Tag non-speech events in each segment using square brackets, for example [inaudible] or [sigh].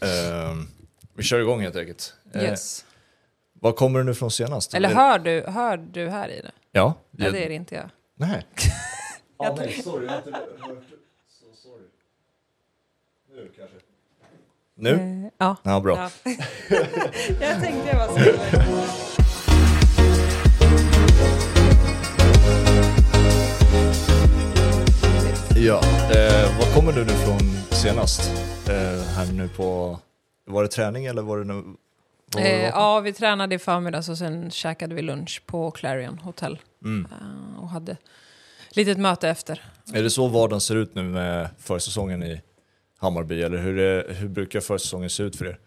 Ehm, vi kör igång helt enkelt. Eh, Yes. Var kommer du nu från senast? Eller hör du, hör du här i det? Ja. Ja, det är det inte jag. Nej. [laughs] Jag ah, nej, sorry, jag har inte hört. Så sorry. Nu kanske. Nu? Eh, ja. Ja, bra. ja. [laughs] jag tänkte jag var så. Ja. Eh, var kommer du nu från senast? Eh, här nu på... Var det träning eller var det nu... var det Eh, ja, vi tränade i förmiddags och sen käkade vi lunch på Clarion Hotel. Mm. Eh, och hade litet möte efter. Är det så vardagen ser ut nu med försäsongen i Hammarby? Eller hur, är, hur brukar försäsongen se ut för er?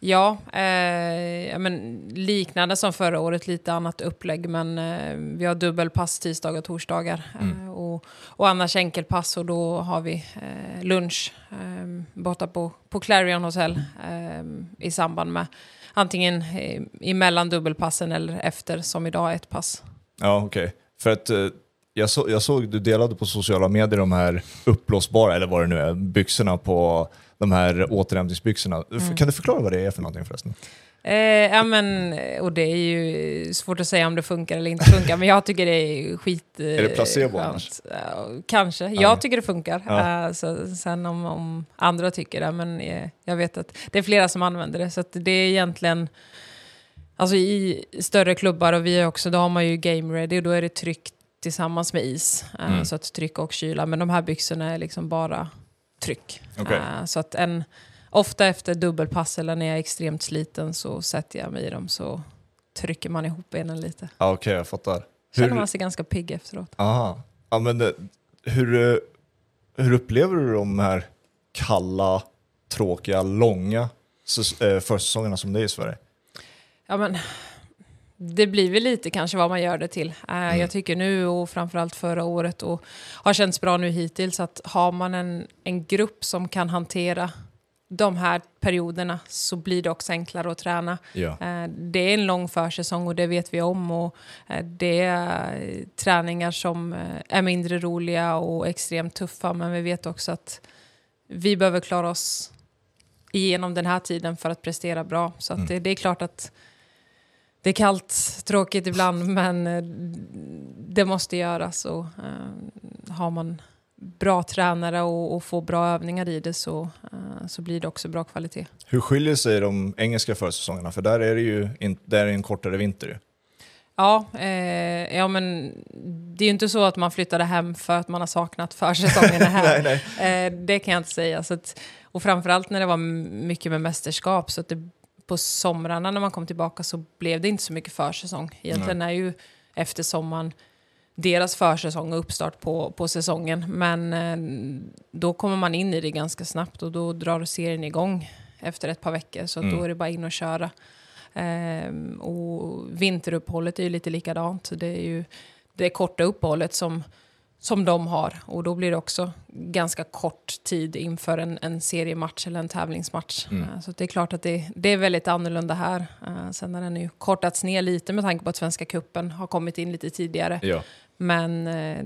Ja, eh, men liknande som förra året, lite annat upplägg. Men eh, vi har dubbelpass tisdagar och torsdagar. Eh, och, och annars enkelpass och då har vi eh, lunch eh, borta på, på Clarion Hotel eh, i samband med antingen eh, emellan dubbelpassen eller efter, som idag ett pass. Ja, okej. För att eh, jag, så, jag såg du delade på sociala medier de här uppblåsbara, eller vad det nu är, byxorna på de här återhämtningsbyxorna. Mm. Kan du förklara vad det är för någonting förresten? Eh, ja, men, och det är ju svårt att säga om det funkar eller inte funkar, men jag tycker det är skit... Eh, [laughs] Är det placebo skönt. annars? Kanske. Ja. Jag tycker det funkar. Ja. Eh, så, sen om, om andra tycker det, men eh, jag vet att det är flera som använder det. Så det är egentligen... Alltså i större klubbar, och vi är också, då har man ju game ready och då är det tryck tillsammans med is. Eh, Mm. Så att tryck och kyla. Men de här byxorna är liksom bara tryck. Okej. Eh, så att en, ofta efter dubbelpass eller när jag är extremt sliten så sätter jag mig i dem så trycker man ihop benen lite. Ja, okej, jag fattar. Känner Hur, man sig ganska pigg efteråt. aha. Ja, men det, hur, eh, hur upplever du de här kalla, tråkiga, långa eh, försäsongerna som det är i Sverige? Ja, men, det blir väl lite kanske vad man gör det till. Eh, Mm. Jag tycker nu och framförallt förra året och har känts bra nu hittills att har man en, en grupp som kan hantera de här perioderna så blir det också enklare att träna. Ja. Eh, Det är en lång försäsong och det vet vi om. Och eh, det är träningar som är mindre roliga och extremt tuffa. Men vi vet också att vi behöver klara oss igenom den här tiden för att prestera bra. Så Mm. det, det är klart att det är kallt, tråkigt ibland, men eh, det måste göras. Och, eh, har man bra tränare och, och får bra övningar i det så, eh, så blir det också bra kvalitet. Hur skiljer sig de engelska försäsongerna? För där är det ju in, där är en kortare vinter. ju. Ja, eh, ja, men det är ju inte så att man flyttade hem för att man har saknat försäsongen här. [laughs] nej, nej. Eh, det kan jag inte säga. Så att, och framförallt när det var mycket med mästerskap. Så att det, på somrarna när man kom tillbaka så blev det inte så mycket försäsong. Egentligen är ju efter sommaren deras försäsong och uppstart på, på säsongen. Men eh, då kommer man in i det ganska snabbt och då drar serien igång efter ett par veckor. Så Mm. då är det bara in och köra. Ehm, och vinteruppehållet är ju lite likadant. Det är ju det korta uppehållet som, som de har. Och då blir det också ganska kort tid inför en, en seriematch eller en tävlingsmatch. Mm. Eh, Så det är klart att det, det är väldigt annorlunda här. Eh, Sen har den ju kortats ner lite med tanke på att Svenska Kuppen har kommit in lite tidigare. Ja. Men eh,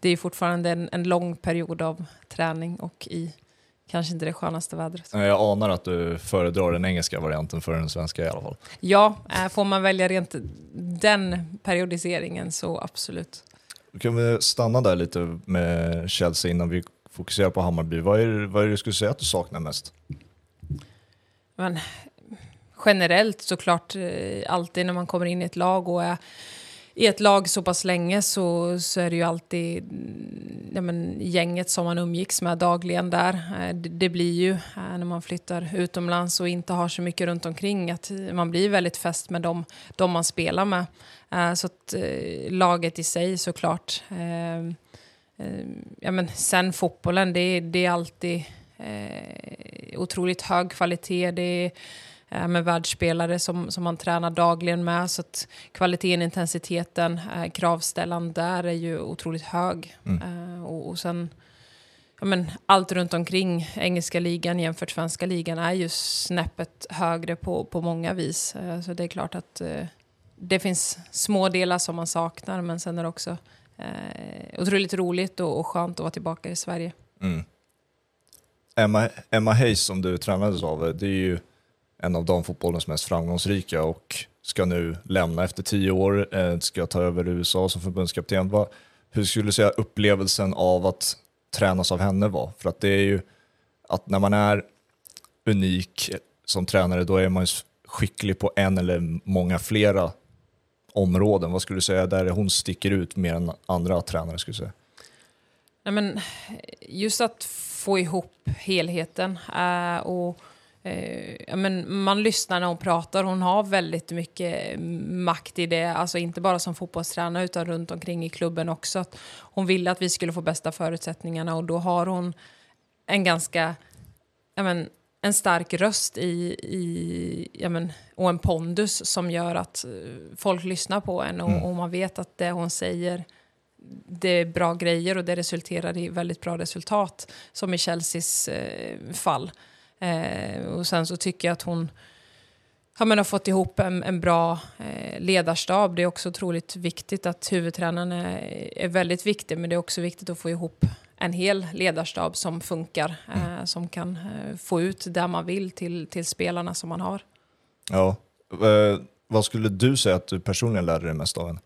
det är fortfarande en, en lång period av träning och i kanske inte det skönaste vädret. Jag anar att du föredrar den engelska varianten för den svenska i alla fall. Ja, får man välja rent den periodiseringen så absolut. Då kan vi stanna där lite med Chelsea innan vi fokuserar på Hammarby. Vad är, det- vad är det du skulle säga att du saknar mest? Men generellt såklart, eh, alltid när man kommer in i ett lag och är i ett lag så pass länge så, så är det ju alltid mm, ja, men, gänget som man umgicks med dagligen där. Eh, det, det blir ju eh, när man flyttar utomlands och inte har så mycket runt omkring att man blir väldigt fäst med dem, de man spelar med. Eh, Så att eh, laget i sig såklart. Eh, eh, Ja, men sen fotbollen, det, är- det är alltid eh, otroligt hög kvalitet. Det är med världsspelare som, som man tränar dagligen med. Så att kvaliteten, intensiteten, eh, kravställan där är ju otroligt hög. Eh, och, och sen ja, men allt runt omkring engelska ligan jämfört svenska ligan är ju snäppet högre på, på många vis. Eh, så det är klart att det finns små delar som man saknar men sen är det också eh, otroligt roligt och, och skönt att vara tillbaka i Sverige. Mm. Emma, Emma Hayes som du tränades av, det är ju en av damfotbollens mest framgångsrika och ska nu lämna efter tio år, eh, ska ta över USA som förbundskapten. Hur skulle du säga upplevelsen av att tränas av henne var? För att det är ju att när man är unik som tränare, då är man ju skicklig på en eller många flera områden. Vad skulle du säga där hon sticker ut mer än andra tränare? Skulle du säga? Nej, men just att få ihop helheten äh, och Eh, men man lyssnar när hon pratar. Hon har väldigt mycket makt i det, alltså inte bara som fotbollstränare utan runt omkring i klubben också. Att hon ville att vi skulle få bästa förutsättningarna och då har hon en ganska, ja, men, en stark röst i, i, ja, men, och en pondus som gör att eh, folk lyssnar på henne och, mm. och man vet att det hon säger det är bra grejer och det resulterar i väldigt bra resultat, som i Chelseas eh, fall. Eh, och sen så tycker jag att hon ja, men har fått ihop en, en bra eh, ledarstab. Det är också otroligt viktigt att huvudtränaren är, är, väldigt viktig, men det är också viktigt att få ihop en hel ledarstab som funkar, eh, mm. som kan eh, få ut det man vill till, till spelarna som man har. Ja, eh, vad skulle du säga att du personligen lärde dig mest av henne?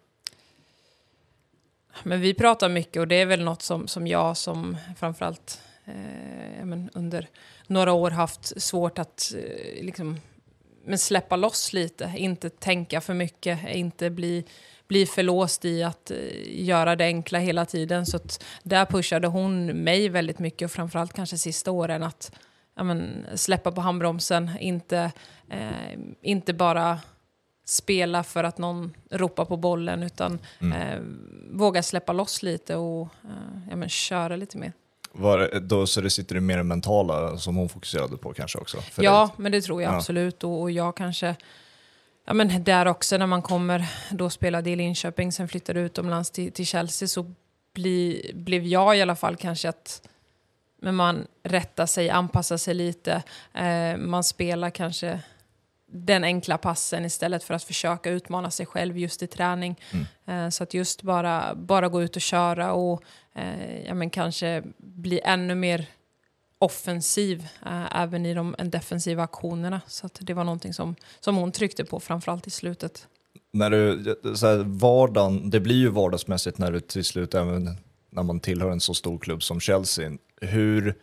Men vi pratar mycket och det är väl något som, som jag som framförallt eh, men under några år haft svårt att eh, liksom, men släppa loss lite, inte tänka för mycket, inte bli, bli för låst i att eh, göra det enkla hela tiden. Så där pushade hon mig väldigt mycket och framförallt kanske sista åren att men, släppa på handbromsen, inte, eh, inte bara spela för att någon ropar på bollen utan mm. eh, våga släppa loss lite och eh, ja, men, köra lite mer. Var, då, så det sitter det mer mentala som hon fokuserade på kanske också? ja, dig. men det tror jag ja. absolut. Och, och, jag kanske, ja men där också när man kommer, då spelade i Linköping, sen flyttade utomlands till, till Chelsea så bli, blev jag i alla fall kanske att men man rättar sig, anpassar sig lite. Eh, man spelar kanske den enkla passen istället för att försöka utmana sig själv just i träning. Mm. Eh, så att just bara, bara gå ut och köra och eh, ja, men kanske bli ännu mer offensiv eh, även i de defensiva aktionerna. Så att det var någonting som, som hon tryckte på framförallt i slutet. När du, så här, vardagen, det blir ju vardagsmässigt när du till slut, även när man tillhör en så stor klubb som Chelsea, hur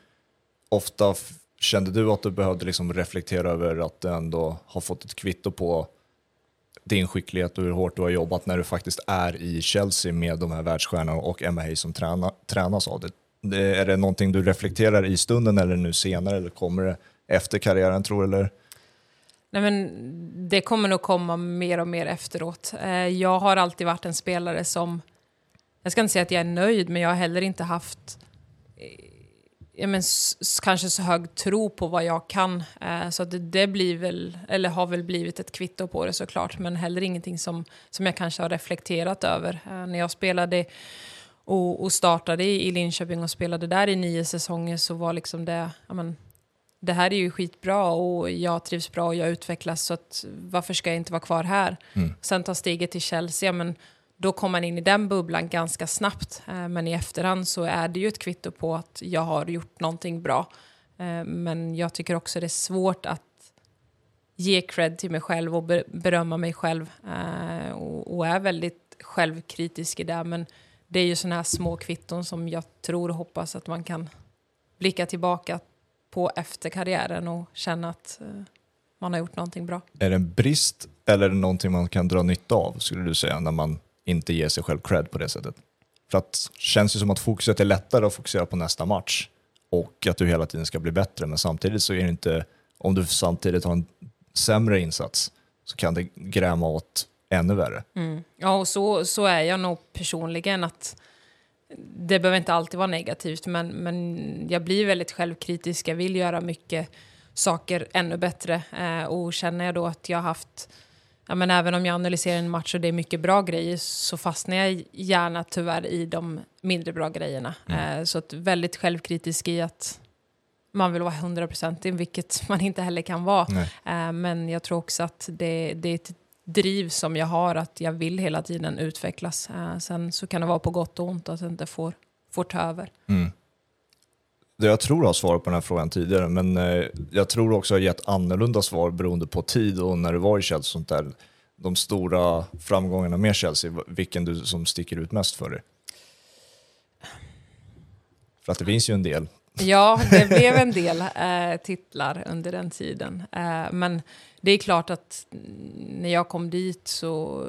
ofta Kände du att du behövde liksom reflektera över att du ändå har fått ett kvitto på din skicklighet och hur hårt du har jobbat när du faktiskt är i Chelsea med de här världsstjärnorna och Emma Hayes som träna, tränas av det. Eh, är det någonting du reflekterar i stunden eller nu senare eller kommer det efter karriären tror du? Eller? Nej, men det kommer nog komma mer och mer efteråt. Eh, jag har alltid varit en spelare som, jag ska inte säga att jag är nöjd, men jag har heller inte haft eh, ja, men, kanske så hög tro på vad jag kan. Så det, det, blir väl, eller har väl blivit ett kvitto på det såklart, men heller ingenting som, som jag kanske har reflekterat över. När jag spelade och, och startade i, i Linköping och spelade där i nio säsonger så var liksom det, ja, men, det här är ju skitbra och jag trivs bra och jag utvecklas så att varför ska jag inte vara kvar här? Mm. Sen ta steget till Chelsea, men då kom man in i den bubblan ganska snabbt. Eh, men i efterhand så är det ju ett kvitto på att jag har gjort någonting bra. Eh, men jag tycker också det är svårt att ge cred till mig själv och berömma mig själv. Eh, och är väldigt självkritisk i det. Men det är ju sådana här små kvitton som jag tror och hoppas att man kan blicka tillbaka på efter karriären och känna att eh, man har gjort någonting bra. Är det en brist eller är det någonting man kan dra nytta av skulle du säga när man inte ger sig själv cred på det sättet. För att det känns ju som att fokuset är lättare att fokusera på nästa match och att du hela tiden ska bli bättre. Men samtidigt så är det inte, om du samtidigt har en sämre insats så kan det gräma åt ännu värre. Mm. Ja, och så, så är jag nog personligen att det behöver inte alltid vara negativt, men, men jag blir väldigt självkritisk. Jag vill göra mycket saker ännu bättre eh, och känner jag då att jag har haft ja, men även om jag analyserar en match och det är mycket bra grejer så fastnar jag gärna tyvärr i de mindre bra grejerna. Mm. Eh, så att väldigt självkritisk i att man vill vara hundraprocentig, vilket [laughs] man inte heller kan vara. Eh, men jag tror också att det, det är ett driv som jag har, att jag vill hela tiden utvecklas. Eh, sen så kan det vara på gott och ont att det inte får, får ta över. Mm. jag tror har svarat på den här frågan tidigare, men eh, jag tror också har gett annorlunda svar beroende på tid och när du var i Chelsea och sånt där. De stora framgångarna med Chelsea, vilken du som sticker ut mest för dig? För att det finns ju en del. Ja, det blev en [laughs] del eh, titlar under den tiden. Eh, men det är klart att när jag kom dit så,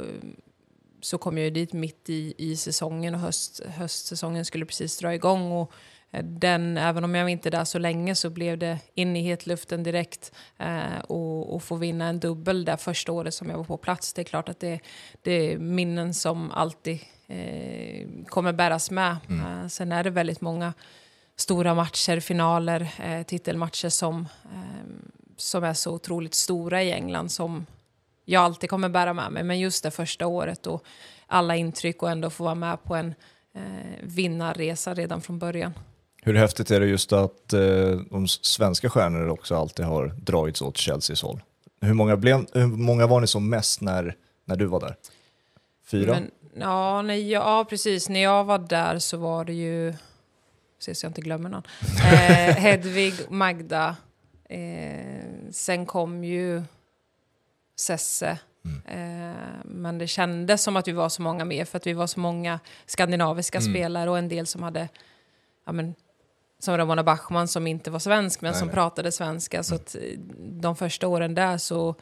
så kom jag dit mitt i, i säsongen och höst, höstsäsongen skulle precis dra igång. Och eh, den, även om jag var inte där så länge så blev det in i hetluften direkt eh, och, och få vinna en dubbel där första året som jag var på plats. Det är klart att det, det är minnen som alltid eh, kommer bäras med. Mm. Eh, sen är det väldigt många stora matcher, finaler, eh, titelmatcher som, eh, som är så otroligt stora i England som jag alltid kommer bära med mig. Men just det första året och alla intryck och ändå få vara med på en eh, vinnarresa redan från början. Hur häftigt är det just att eh, de svenska stjärnorna också alltid har dragits åt Chelseas håll? Hur många, blev, hur många var ni som mest när, när du var där? Fyra? Men, ja, nej, ja, precis. När jag var där så var det ju se så jag inte glömmer någon. [laughs] Eh, Hedvig, Magda. Eh, sen kom ju Sesse. Mm. Eh, men det kändes som att vi var så många mer för att vi var så många skandinaviska mm. spelare och en del som hade ja, men, som Ramona Bachmann som inte var svensk men nej, som nej. pratade svenska. Mm. Så att eh, de första åren där så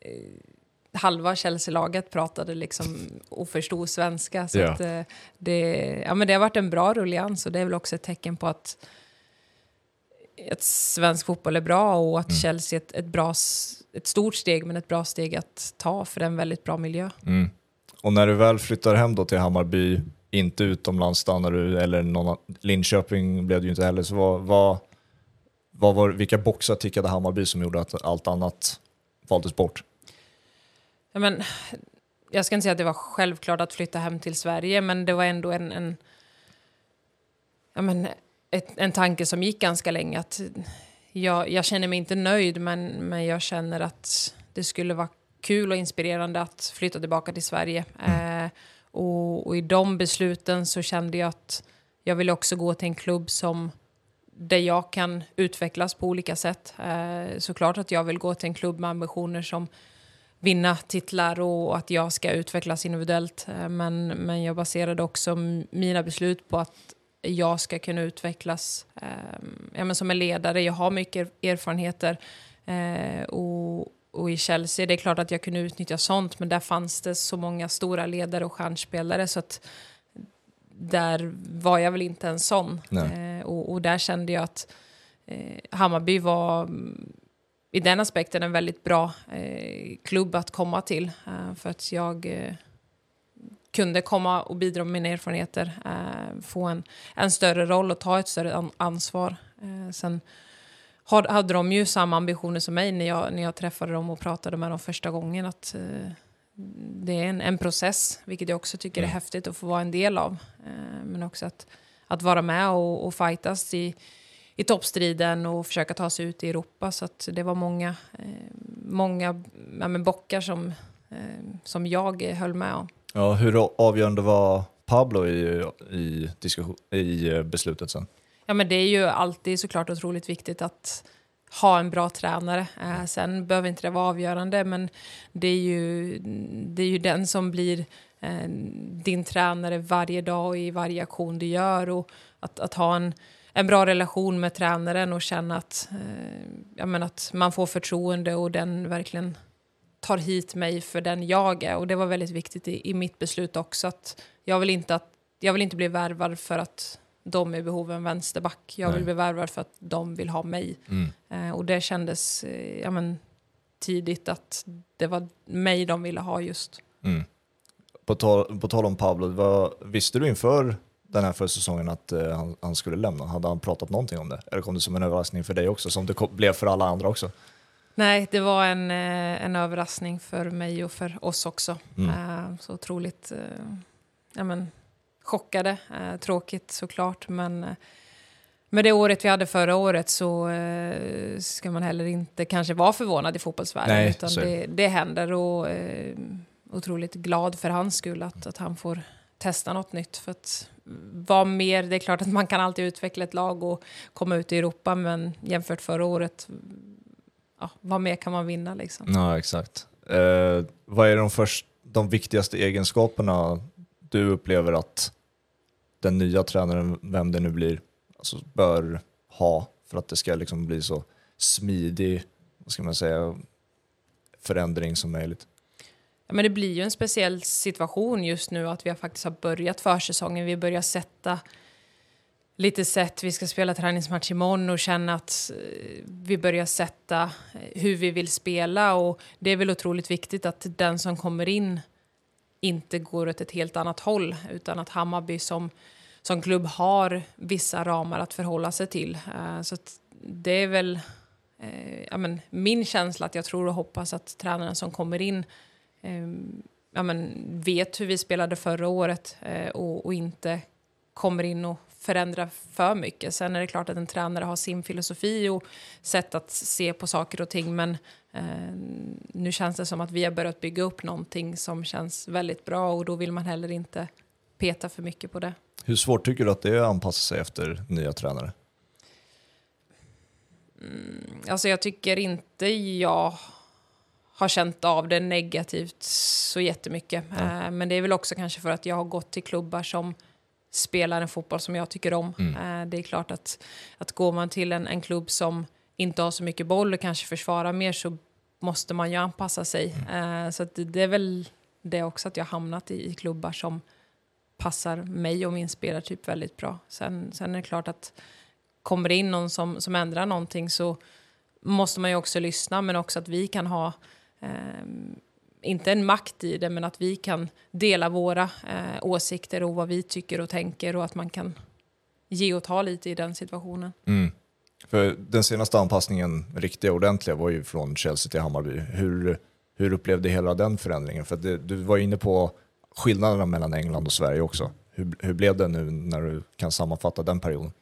eh, halva Chelsea-laget pratade liksom och förstod svenska. Så ja. att, eh, det, ja, men det har varit en bra rullians och det är väl också ett tecken på att, att svensk fotboll är bra och att mm. Chelsea är ett, ett, bra, ett stort steg men ett bra steg att ta för det är en väldigt bra miljö. Mm. Och när du väl flyttar hem då till Hammarby, inte utomlands stannar du, eller någon, Linköping blev det ju inte heller, så vad, vad, vad var, vilka boxar tickade Hammarby som gjorde att allt annat valdes bort? Ja, men, jag ska inte säga att det var självklart att flytta hem till Sverige, men det var ändå en, en, ja, men, ett, en tanke som gick ganska länge. Att jag, jag känner mig inte nöjd, men, men jag känner att det skulle vara kul och inspirerande att flytta tillbaka till Sverige. Mm. Eh, och, och, i de besluten så kände jag att jag ville också gå till en klubb som där jag kan utvecklas på olika sätt. Eh, såklart att jag vill gå till en klubb med ambitioner som vinna titlar och att jag ska utvecklas individuellt. Eh, men, men jag baserade också mina beslut på att jag ska kunna utvecklas eh, ja, men som en ledare. Jag har mycket erfarenheter. Eh, och, och i Chelsea, det är klart att jag kunde utnyttja sånt, men där fanns det så många stora ledare och stjärnspelare så att där var jag väl inte en sån. Eh, och, och, där kände jag att eh, Hammarby var i den aspekten en väldigt bra eh, klubb att komma till. Eh, för att jag eh, kunde komma och bidra med mina erfarenheter, eh, få en, en större roll och ta ett större an ansvar. Eh, sen hade de ju samma ambitioner som mig när jag, när jag träffade dem och pratade med dem första gången. Att, eh, det är en, en process, vilket jag också tycker är mm. häftigt att få vara en del av. men också att, att vara med och, och fightas i i toppstriden och försöka ta sig ut i Europa. Så det var många, eh, många ja, bockar som, eh, som jag höll med om. Ja, hur avgörande var Pablo i, i, diskussion, i eh, beslutet sen? Ja, men det är ju alltid såklart otroligt viktigt att ha en bra tränare. Eh, sen behöver inte det vara avgörande, men det är ju, det är ju den som blir eh, din tränare varje dag och i varje aktion du gör. Och att, att ha en en bra relation med tränaren och känna att, eh, ja, men att man får förtroende och den verkligen tar hit mig för den jag är. Och det var väldigt viktigt i, i mitt beslut också. att jag vill, inte att jag vill inte bli värvad för att de är i behov av en vänsterback. Jag Nej. vill bli värvad för att de vill ha mig. Mm. Eh, och det kändes eh, ja, men, tidigt att det var mig de ville ha just. Mm. På, tal, på tal om Pablo, vad, visste du inför den här försäsongen att uh, han, han, skulle lämna? Hade han pratat någonting om det? Eller kom det som en överraskning för dig också, som det blev för alla andra också? Nej, det var en, uh, en överraskning för mig och för oss också. Mm. Uh, så otroligt ja, men, chockade, tråkigt såklart, men med det året vi hade förra året så eh, ska man heller inte kanske vara förvånad i fotbollsvärlden. Nej, utan det, det händer och eh, otroligt glad för hans skull att, att han får testa något nytt. För att vara mer, det är klart att man kan alltid utveckla ett lag och komma ut i Europa, men jämfört förra året, ja, vad mer kan man vinna liksom? Ja, exakt. Eh, vad är de, först, de viktigaste egenskaperna du upplever att den nya tränaren, vem det nu blir, alltså bör ha för att det ska liksom bli så smidig, vad ska man säga, förändring som möjligt? Ja, men det blir ju en speciell situation just nu att vi faktiskt har börjat försäsongen. Vi börjar sätta lite sätt. Vi ska spela träningsmatch imorgon och känna att eh, vi börjar sätta eh, hur vi vill spela. Och det är väl otroligt viktigt att den som kommer in inte går åt ett helt annat håll utan att Hammarby som, som klubb har vissa ramar att förhålla sig till. Eh, så det är väl ja, men min känsla att jag tror och hoppas att tränaren som kommer in ja, men, vet hur vi spelade förra året och, och, inte kommer in och förändrar för mycket. Sen är det klart att en tränare har sin filosofi och sätt att se på saker och ting men eh, nu känns det som att vi har börjat bygga upp någonting som känns väldigt bra och då vill man heller inte peta för mycket på det. Hur svårt tycker du att det är att anpassa sig efter nya tränare? Mm, alltså jag tycker inte jag har känt av det negativt så jättemycket. Ja. Eh, men det är väl också kanske för att jag har gått till klubbar som spelar en fotboll som jag tycker om. Mm. Eh, det är klart att, att går man till en, en klubb som inte har så mycket boll och kanske försvarar mer så måste man ju anpassa sig. Mm. Eh, så det, det, är väl det också att jag hamnat i, i klubbar som passar mig och min spelartyp väldigt bra. Sen, sen är det klart att kommer det in någon som, som ändrar någonting så måste man ju också lyssna men också att vi kan ha eh, inte en makt i det, men att vi kan dela våra eh, åsikter och vad vi tycker och tänker och att man kan ge och ta lite i den situationen. Mm. För den senaste anpassningen, riktiga ordentliga, var ju från Chelsea till Hammarby. Hur, hur upplevde hela den förändringen? För det, du var inne på skillnaderna mellan England och Sverige också. Hur, hur blev det nu när du kan sammanfatta den perioden?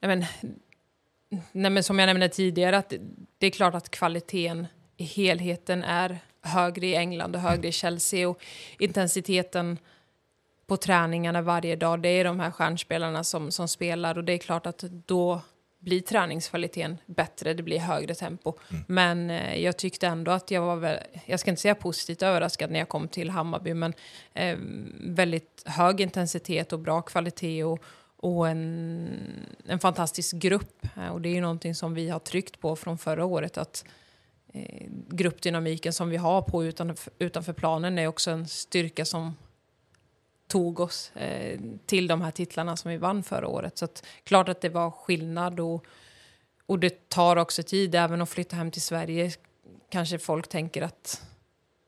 Nej, men, nej, men som jag nämnde tidigare, att det, det är klart att kvaliteten helheten är högre i England och högre i Chelsea. Och intensiteten på träningarna varje dag, det är de här stjärnspelarna som, som spelar och det är klart att då blir träningskvaliteten bättre, det blir högre tempo. Mm. Men eh, jag tyckte ändå att jag var, väl, jag ska inte säga positivt överraskad när jag kom till Hammarby, men eh, väldigt hög intensitet och bra kvalitet och, och en, en fantastisk grupp. Och det är ju någonting som vi har tryckt på från förra året, att eh, Eh, gruppdynamiken som vi har på utanför, utanför planen är också en styrka som tog oss eh, till de här titlarna som vi vann förra året. Så att, klart att det var skillnad och, och det tar också tid, även att flytta hem till Sverige kanske folk tänker att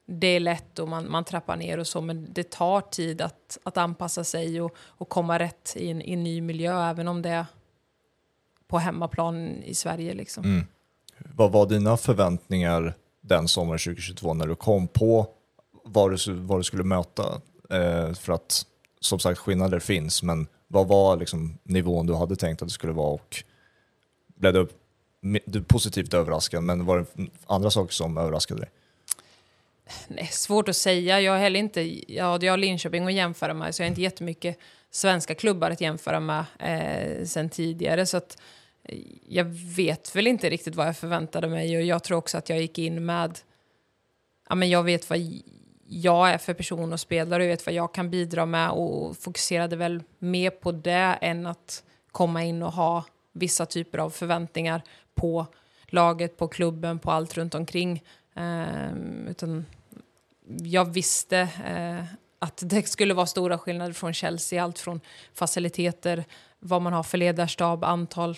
det är lätt och man, man trappar ner och så, men det tar tid att, att anpassa sig och, och komma rätt i en, i en ny miljö, även om det är på hemmaplan i Sverige. Liksom. Mm. Vad var dina förväntningar den sommaren 2022 när du kom på vad du, vad du skulle möta? Eh, för att som sagt skillnader finns, men vad var liksom nivån du hade tänkt att det skulle vara och blev du, du positivt överraskad, men var det andra saker som överraskade dig? Nej, svårt att säga. Jag har heller inte, ja, jag har Linköping att jämföra med, så jag har inte jättemycket svenska klubbar att jämföra med eh, sen tidigare. Så att, jag vet väl inte riktigt vad jag förväntade mig och jag tror också att jag gick in med, ja men jag vet vad jag är för person och spelare och jag vet vad jag kan bidra med och fokuserade väl mer på det än att komma in och ha vissa typer av förväntningar på laget, på klubben, på allt runt omkring. Um, utan jag visste uh, att det skulle vara stora skillnader från Chelsea, allt från faciliteter, vad man har för ledarstab, antal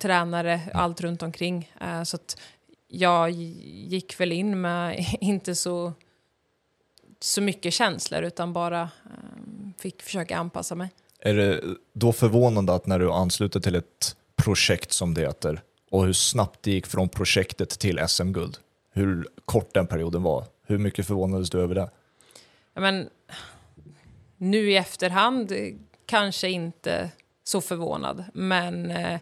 tränare, allt runt omkring. Uh, så att jag gick väl in med [laughs] inte så, så mycket känslor utan bara um, fick försöka anpassa mig. Är det då förvånande att när du ansluter till ett projekt som det heter och hur snabbt det gick från projektet till SM-guld, hur kort den perioden var, hur mycket förvånades du över det? Ja, men, nu i efterhand kanske inte så förvånad, men eh,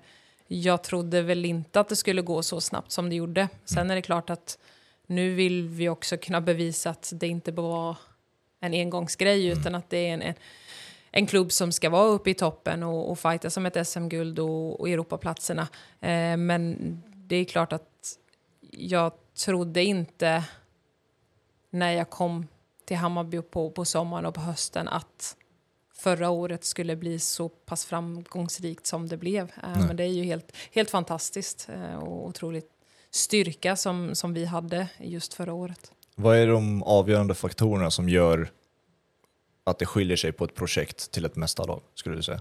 jag trodde väl inte att det skulle gå så snabbt som det gjorde. Sen är det klart att nu vill vi också kunna bevisa att det inte var en engångsgrej Mm. utan att det är en, en, en klubb som ska vara uppe i toppen och, och fighta som ett SM-guld och, och Europaplatserna. Eh, men det är klart att jag trodde inte när jag kom till Hammarby på, på sommaren och på hösten att förra året skulle bli så pass framgångsrikt som det blev. Eh, Nej. men det är ju helt, helt fantastiskt eh, och otroligt styrka som, som vi hade just förra året. Vad är de avgörande faktorerna som gör att det skiljer sig på ett projekt till ett mästarlag, skulle du säga?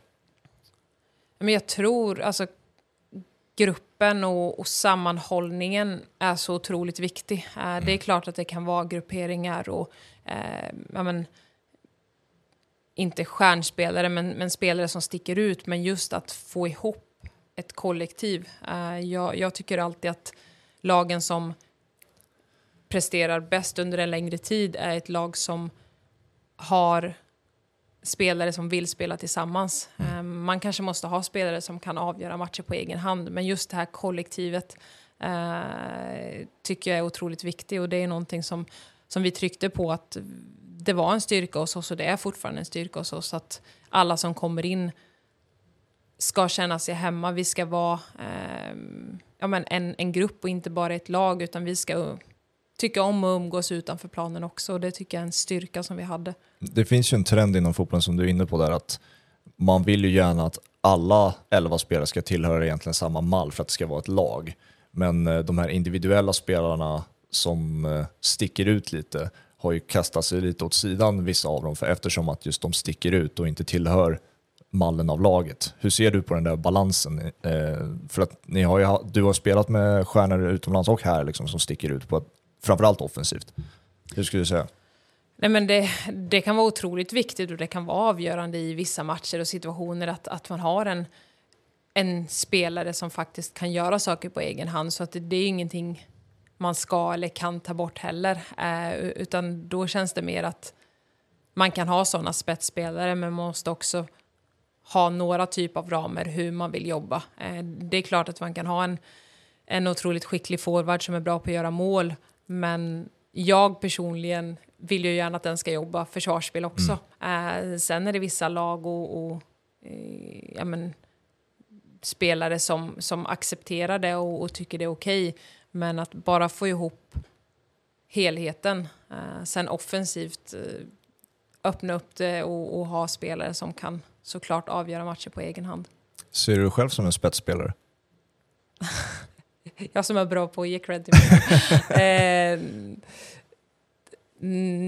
Men jag tror alltså gruppen och, och sammanhållningen är så otroligt viktig. Eh, Det är klart att det kan vara grupperingar och eh, ja, men, inte stjärnspelare, men, men spelare som sticker ut. Men just att få ihop ett kollektiv. Eh, jag, jag tycker alltid att lagen som presterar bäst under en längre tid är ett lag som har spelare som vill spela tillsammans. Eh, Man kanske måste ha spelare som kan avgöra matcher på egen hand, men just det här kollektivet eh, tycker jag är otroligt viktigt och det är någonting som, som vi tryckte på att det var en styrka hos oss och det är fortfarande en styrka hos oss att alla som kommer in ska känna sig hemma. Vi ska vara eh, ja, men en, en grupp och inte bara ett lag utan vi ska tycka om att umgås utanför planen också och det tycker jag är en styrka som vi hade. Det finns ju en trend inom fotbollen som du är inne på där att man vill ju gärna att alla elva spelare ska tillhöra egentligen samma mall för att det ska vara ett lag. Men eh, de här individuella spelarna som eh, sticker ut lite har ju kastat sig lite åt sidan, vissa av dem, för eftersom att just de sticker ut och inte tillhör mallen av laget. Hur ser du på den där balansen? Eh, för att ni har ju, du har spelat med stjärnor utomlands och här liksom, som sticker ut, på ett, framförallt offensivt. Hur skulle du säga? Nej, men det, det kan vara otroligt viktigt och det kan vara avgörande i vissa matcher och situationer att, att man har en, en spelare som faktiskt kan göra saker på egen hand. Så att det, det är ingenting man ska eller kan ta bort heller. Eh, utan då känns det mer att man kan ha sådana spetsspelare men man måste också ha några typ av ramer hur man vill jobba. Eh, det är klart att man kan ha en, en otroligt skicklig forward som är bra på att göra mål men jag personligen vill ju gärna att den ska jobba försvarsspel också. Eh, sen är det vissa lag och, och eh, ja, men, spelare som, som accepterar det och, och tycker det är okej. Men att bara få ihop helheten, eh, sen offensivt eh, öppna upp det och, och ha spelare som kan såklart avgöra matcher på egen hand. Ser du dig själv som en spetsspelare? [laughs] Jag som är bra på att ge cred till mig. [laughs] eh,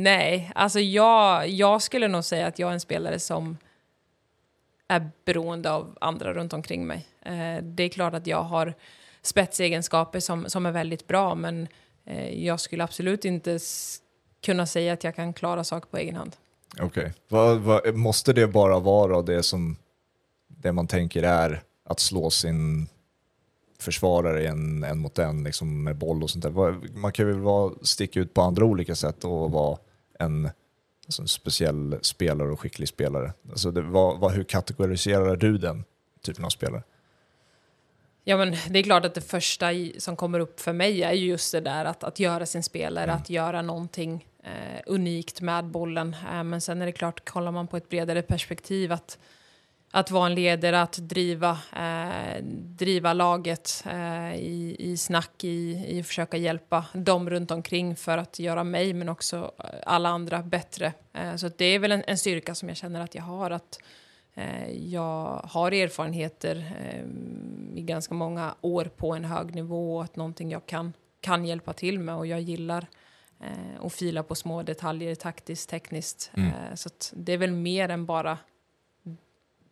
nej, alltså jag, jag skulle nog säga att jag är en spelare som är beroende av andra runt omkring mig. Eh, det är klart att jag har spetsegenskaper som, som är väldigt bra, men eh, jag skulle absolut inte kunna säga att jag kan klara saker på egen hand. Okej. Vad- Måste det bara vara det som det man tänker är att slå sin försvarare en, en mot en liksom med boll och sånt där? Man kan väl vara, sticka ut på andra olika sätt och vara en, alltså en speciell spelare och skicklig spelare. Alltså det, vad, vad, hur kategoriserar du den typen av spelare? Ja, men det är klart att det första som kommer upp för mig är ju just det där att, att göra sin spelare, att göra någonting eh, unikt med bollen. Eh, men sen är det klart, kollar man på ett bredare perspektiv, att, att vara en ledare, att driva, eh, driva laget eh, i, i snack, i, i att försöka hjälpa dem runt omkring för att göra mig, men också alla andra bättre. Eh, så det är väl en, en styrka som jag känner att jag har, att jag har erfarenheter eh, i ganska många år på en hög nivå och att någonting jag kan, kan hjälpa till med och jag gillar eh, att fila på små detaljer taktiskt, tekniskt. Mm. Eh, så det är väl mer än bara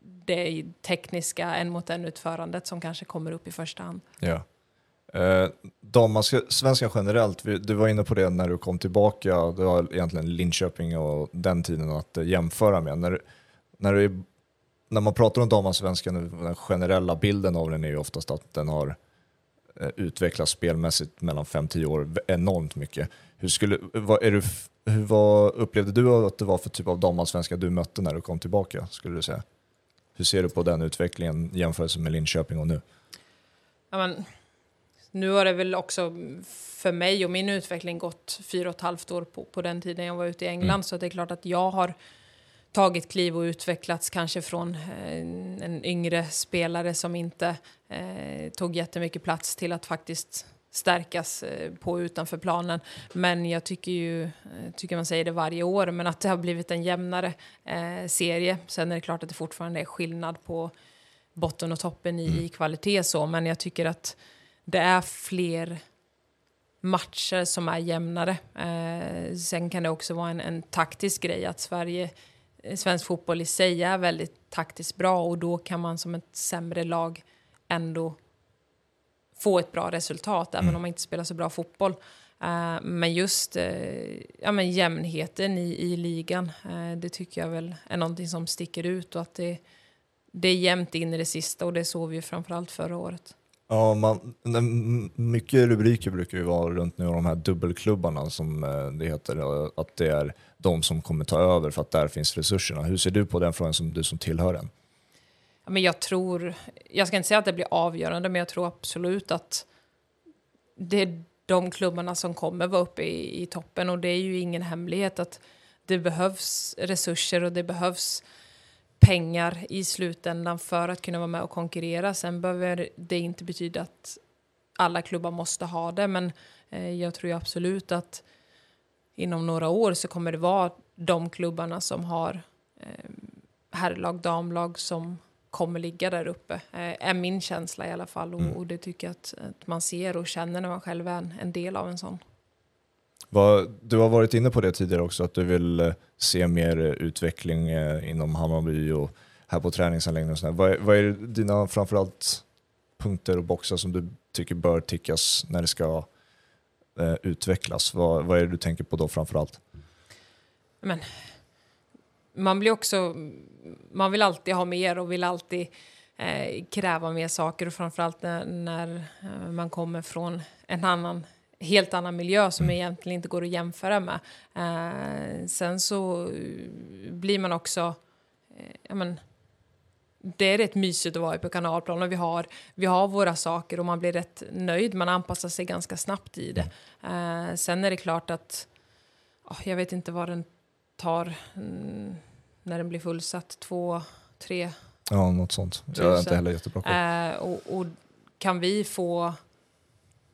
det tekniska en mot en utförandet som kanske kommer upp i första hand. Ja. Eh, Damallsvenskan generellt, du var inne på det när du kom tillbaka, det var egentligen Linköping och den tiden att eh, jämföra med. När, när, du, när man pratar om damallsvenskan, den generella bilden av den är ju oftast att den har eh, utvecklats spelmässigt mellan 5-10 år enormt mycket. Hur, skulle, vad, är du, hur, vad upplevde du att det var för typ av damallsvenska du mötte när du kom tillbaka, skulle du säga? Hur ser du på den utvecklingen jämfört med Linköping och nu? Ja, men, nu har det väl också för mig och min utveckling gått fyra och ett halvt år på, på den tiden jag var ute i England. Mm. Så det är klart att jag har tagit kliv och utvecklats kanske från en, eh, en yngre spelare som inte eh, tog jättemycket plats till att faktiskt stärkas eh, på utanför planen. Men jag tycker ju, eh, tycker man säger det varje år, men att det har blivit en jämnare eh, serie. Sen är det klart att det fortfarande är skillnad på botten och toppen i, mm. i kvalitet så, men jag tycker att det är fler matcher som är jämnare. Eh, sen kan det också vara en, en taktisk grej att Sverige, svensk fotboll i sig är väldigt taktiskt bra och då kan man som ett sämre lag ändå få ett bra resultat även mm. om man inte spelar så bra fotboll. Uh, men just uh, ja, men jämnheten i, i ligan, uh, det tycker jag väl är någonting som sticker ut och att det, det är jämnt in i det sista och det såg vi ju framförallt förra året. Ja, man, mycket rubriker brukar ju vara runt nu de här dubbelklubbarna som eh, det heter, eh, att det är de som kommer ta över för att där finns resurserna. Hur ser du på den frågan som du som tillhör den? men jag tror, jag ska inte säga att det blir avgörande, men jag tror absolut att det är de klubbarna som kommer vara uppe i, i toppen och det är ju ingen hemlighet att det behövs resurser och det behövs pengar i slutändan för att kunna vara med och konkurrera. Sen behöver det inte betyda att alla klubbar måste ha det, men eh, jag tror absolut att inom några år så kommer det vara de klubbarna som har eh, herrlag, damlag som kommer ligga där uppe, eh, är min känsla i alla fall. Och, mm. det tycker jag att, man ser och känner när man själv är en del av en sån. Du har varit inne på det tidigare också, att du vill eh, se mer eh, utveckling eh, inom Hammarby och här på träningsanläggningen. Och vad, är, vad är dina framförallt punkter och boxar som du tycker bör tickas när det ska eh, utvecklas? Vad, vad är det du tänker på då framförallt? Men, man blir också man vill alltid ha mer och vill alltid eh, kräva mer saker och framförallt när, när man kommer från en annan helt annan miljö som mm. egentligen inte går att jämföra med. Eh, sen så blir man också... Eh, ja, men, det är rätt mysigt att vara på kanalplan och vi har, vi har våra saker och man blir rätt nöjd. Man anpassar sig ganska snabbt i det. Eh, sen är det klart att... Oh, jag vet inte vad den tar. Mm, när den blir fullsatt, två, tre Ja, något sånt. Jag är inte heller jättebra på eh, och, och, kan vi få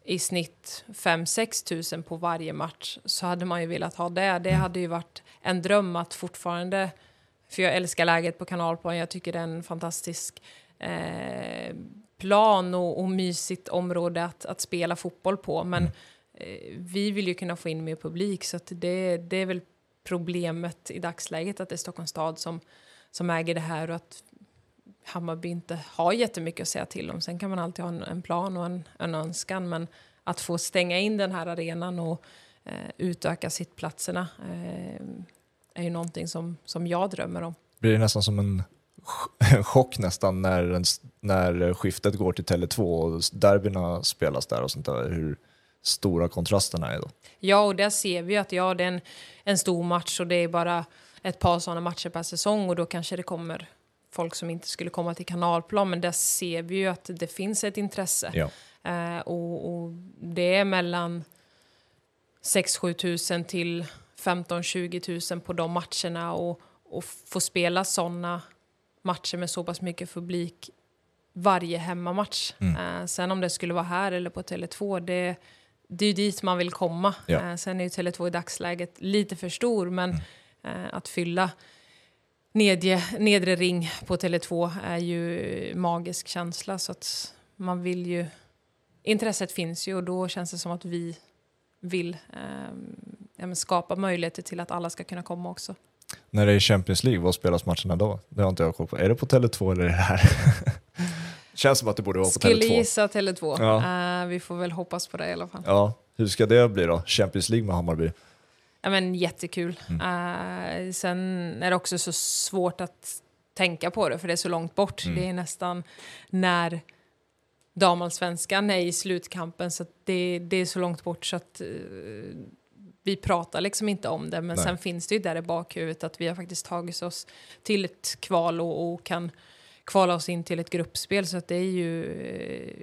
i snitt 5-6 tusen på varje match så hade man ju velat ha det. Det mm. hade ju varit en dröm att fortfarande, för jag älskar läget på kanalplan, jag tycker det är en fantastisk eh, plan och, och mysigt område att, att spela fotboll på. Men mm. eh, vi vill ju kunna få in mer publik så det, det är väl problemet i dagsläget att det är Stockholms stad som, som äger det här och att Hammarby inte har jättemycket att säga till om. Sen kan man alltid ha en, en plan och en, en önskan, men att få stänga in den här arenan och eh, utöka sittplatserna eh, är ju någonting som, som jag drömmer om. Blir det nästan som en [laughs] chock nästan när, när skiftet går till Tele2 och derbyna spelas där och sånt där? Hur, stora kontrasterna är då. Ja, och där ser vi att ja, det är en, en stor match och det är bara ett par sådana matcher per säsong och då kanske det kommer folk som inte skulle komma till kanalplan, men där ser vi ju att det finns ett intresse. Ja. Eh, och, och, det är mellan 6-7 tusen till 15-20 tusen på de matcherna och, och få spela sådana matcher med så pass mycket publik varje hemmamatch. Mm. Eh, sen om det skulle vara här eller på Tele2, det det är ju dit man vill komma. Ja. Eh, sen är ju Tele2 i dagsläget lite för stor, men mm. eh, att fylla nedre, nedre ring på Tele2 är ju magisk känsla. Så att man vill ju... Intresset finns ju och då känns det som att vi vill eh, skapa möjligheter till att alla ska kunna komma också. När det är Champions League, vad spelas matcherna då? Det har inte jag koll på. Är det på Tele2 eller är det här? [laughs] Känns som att det borde vara på Skulle Tele2. Skulle gissa Tele2. Ja. Uh, vi får väl hoppas på det i alla fall. Ja, hur ska det bli då? Champions League med Hammarby? Ja, men jättekul. Mm. Uh, sen är det också så svårt att tänka på det, för det är så långt bort. Mm. Det är nästan när damallsvenskan är i slutkampen, så det, det, är så långt bort så att uh, vi pratar liksom inte om det. Men Nej. sen finns det ju där i bakhuvudet att vi har faktiskt tagit oss till ett kval och, och kan kvala oss in till ett gruppspel. Så att det är ju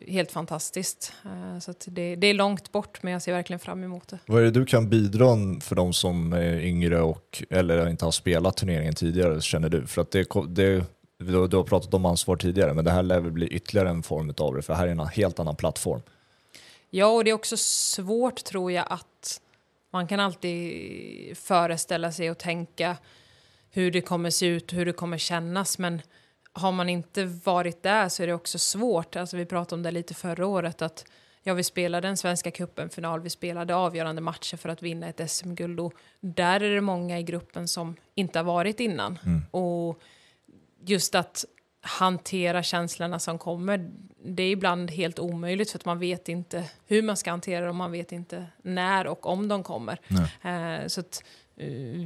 eh, helt fantastiskt. Eh, så det, det, är långt bort, men jag ser verkligen fram emot det. Vad är det du kan bidra för de som är yngre och eller inte har spelat turneringen tidigare, känner du? För att det, det du, har pratat om ansvar tidigare, men det här lär väl bli ytterligare en form av det, för här är en helt annan plattform. Ja, och det är också svårt tror jag att man kan alltid föreställa sig och tänka hur det kommer se ut, hur det kommer kännas, men har man inte varit där så är det också svårt. Alltså vi pratade om det lite förra året att ja, vi spelade en Svenska cupen-final, vi spelade avgörande matcher för att vinna ett SM-guld och där är det många i gruppen som inte har varit innan. Mm. Och just att hantera känslorna som kommer, det är ibland helt omöjligt för att man vet inte hur man ska hantera dem, man vet inte när och om de kommer. Eh, så att,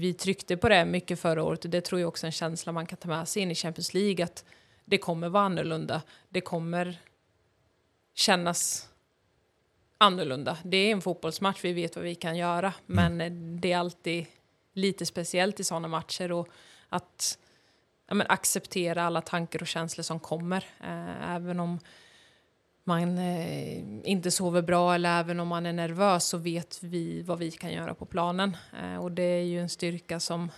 vi tryckte på det mycket förra året och det tror jag också är en känsla man kan ta med sig in i Champions League att det kommer vara annorlunda. Det kommer kännas annorlunda. Det är en fotbollsmatch, vi vet vad vi kan göra, mm. men det är alltid lite speciellt i sådana matcher och att ja, acceptera alla tankar och känslor som kommer. Eh, även om man eh, inte sover bra eller även om man är nervös så vet vi vad vi kan göra på planen. Eh, och det är ju en styrka som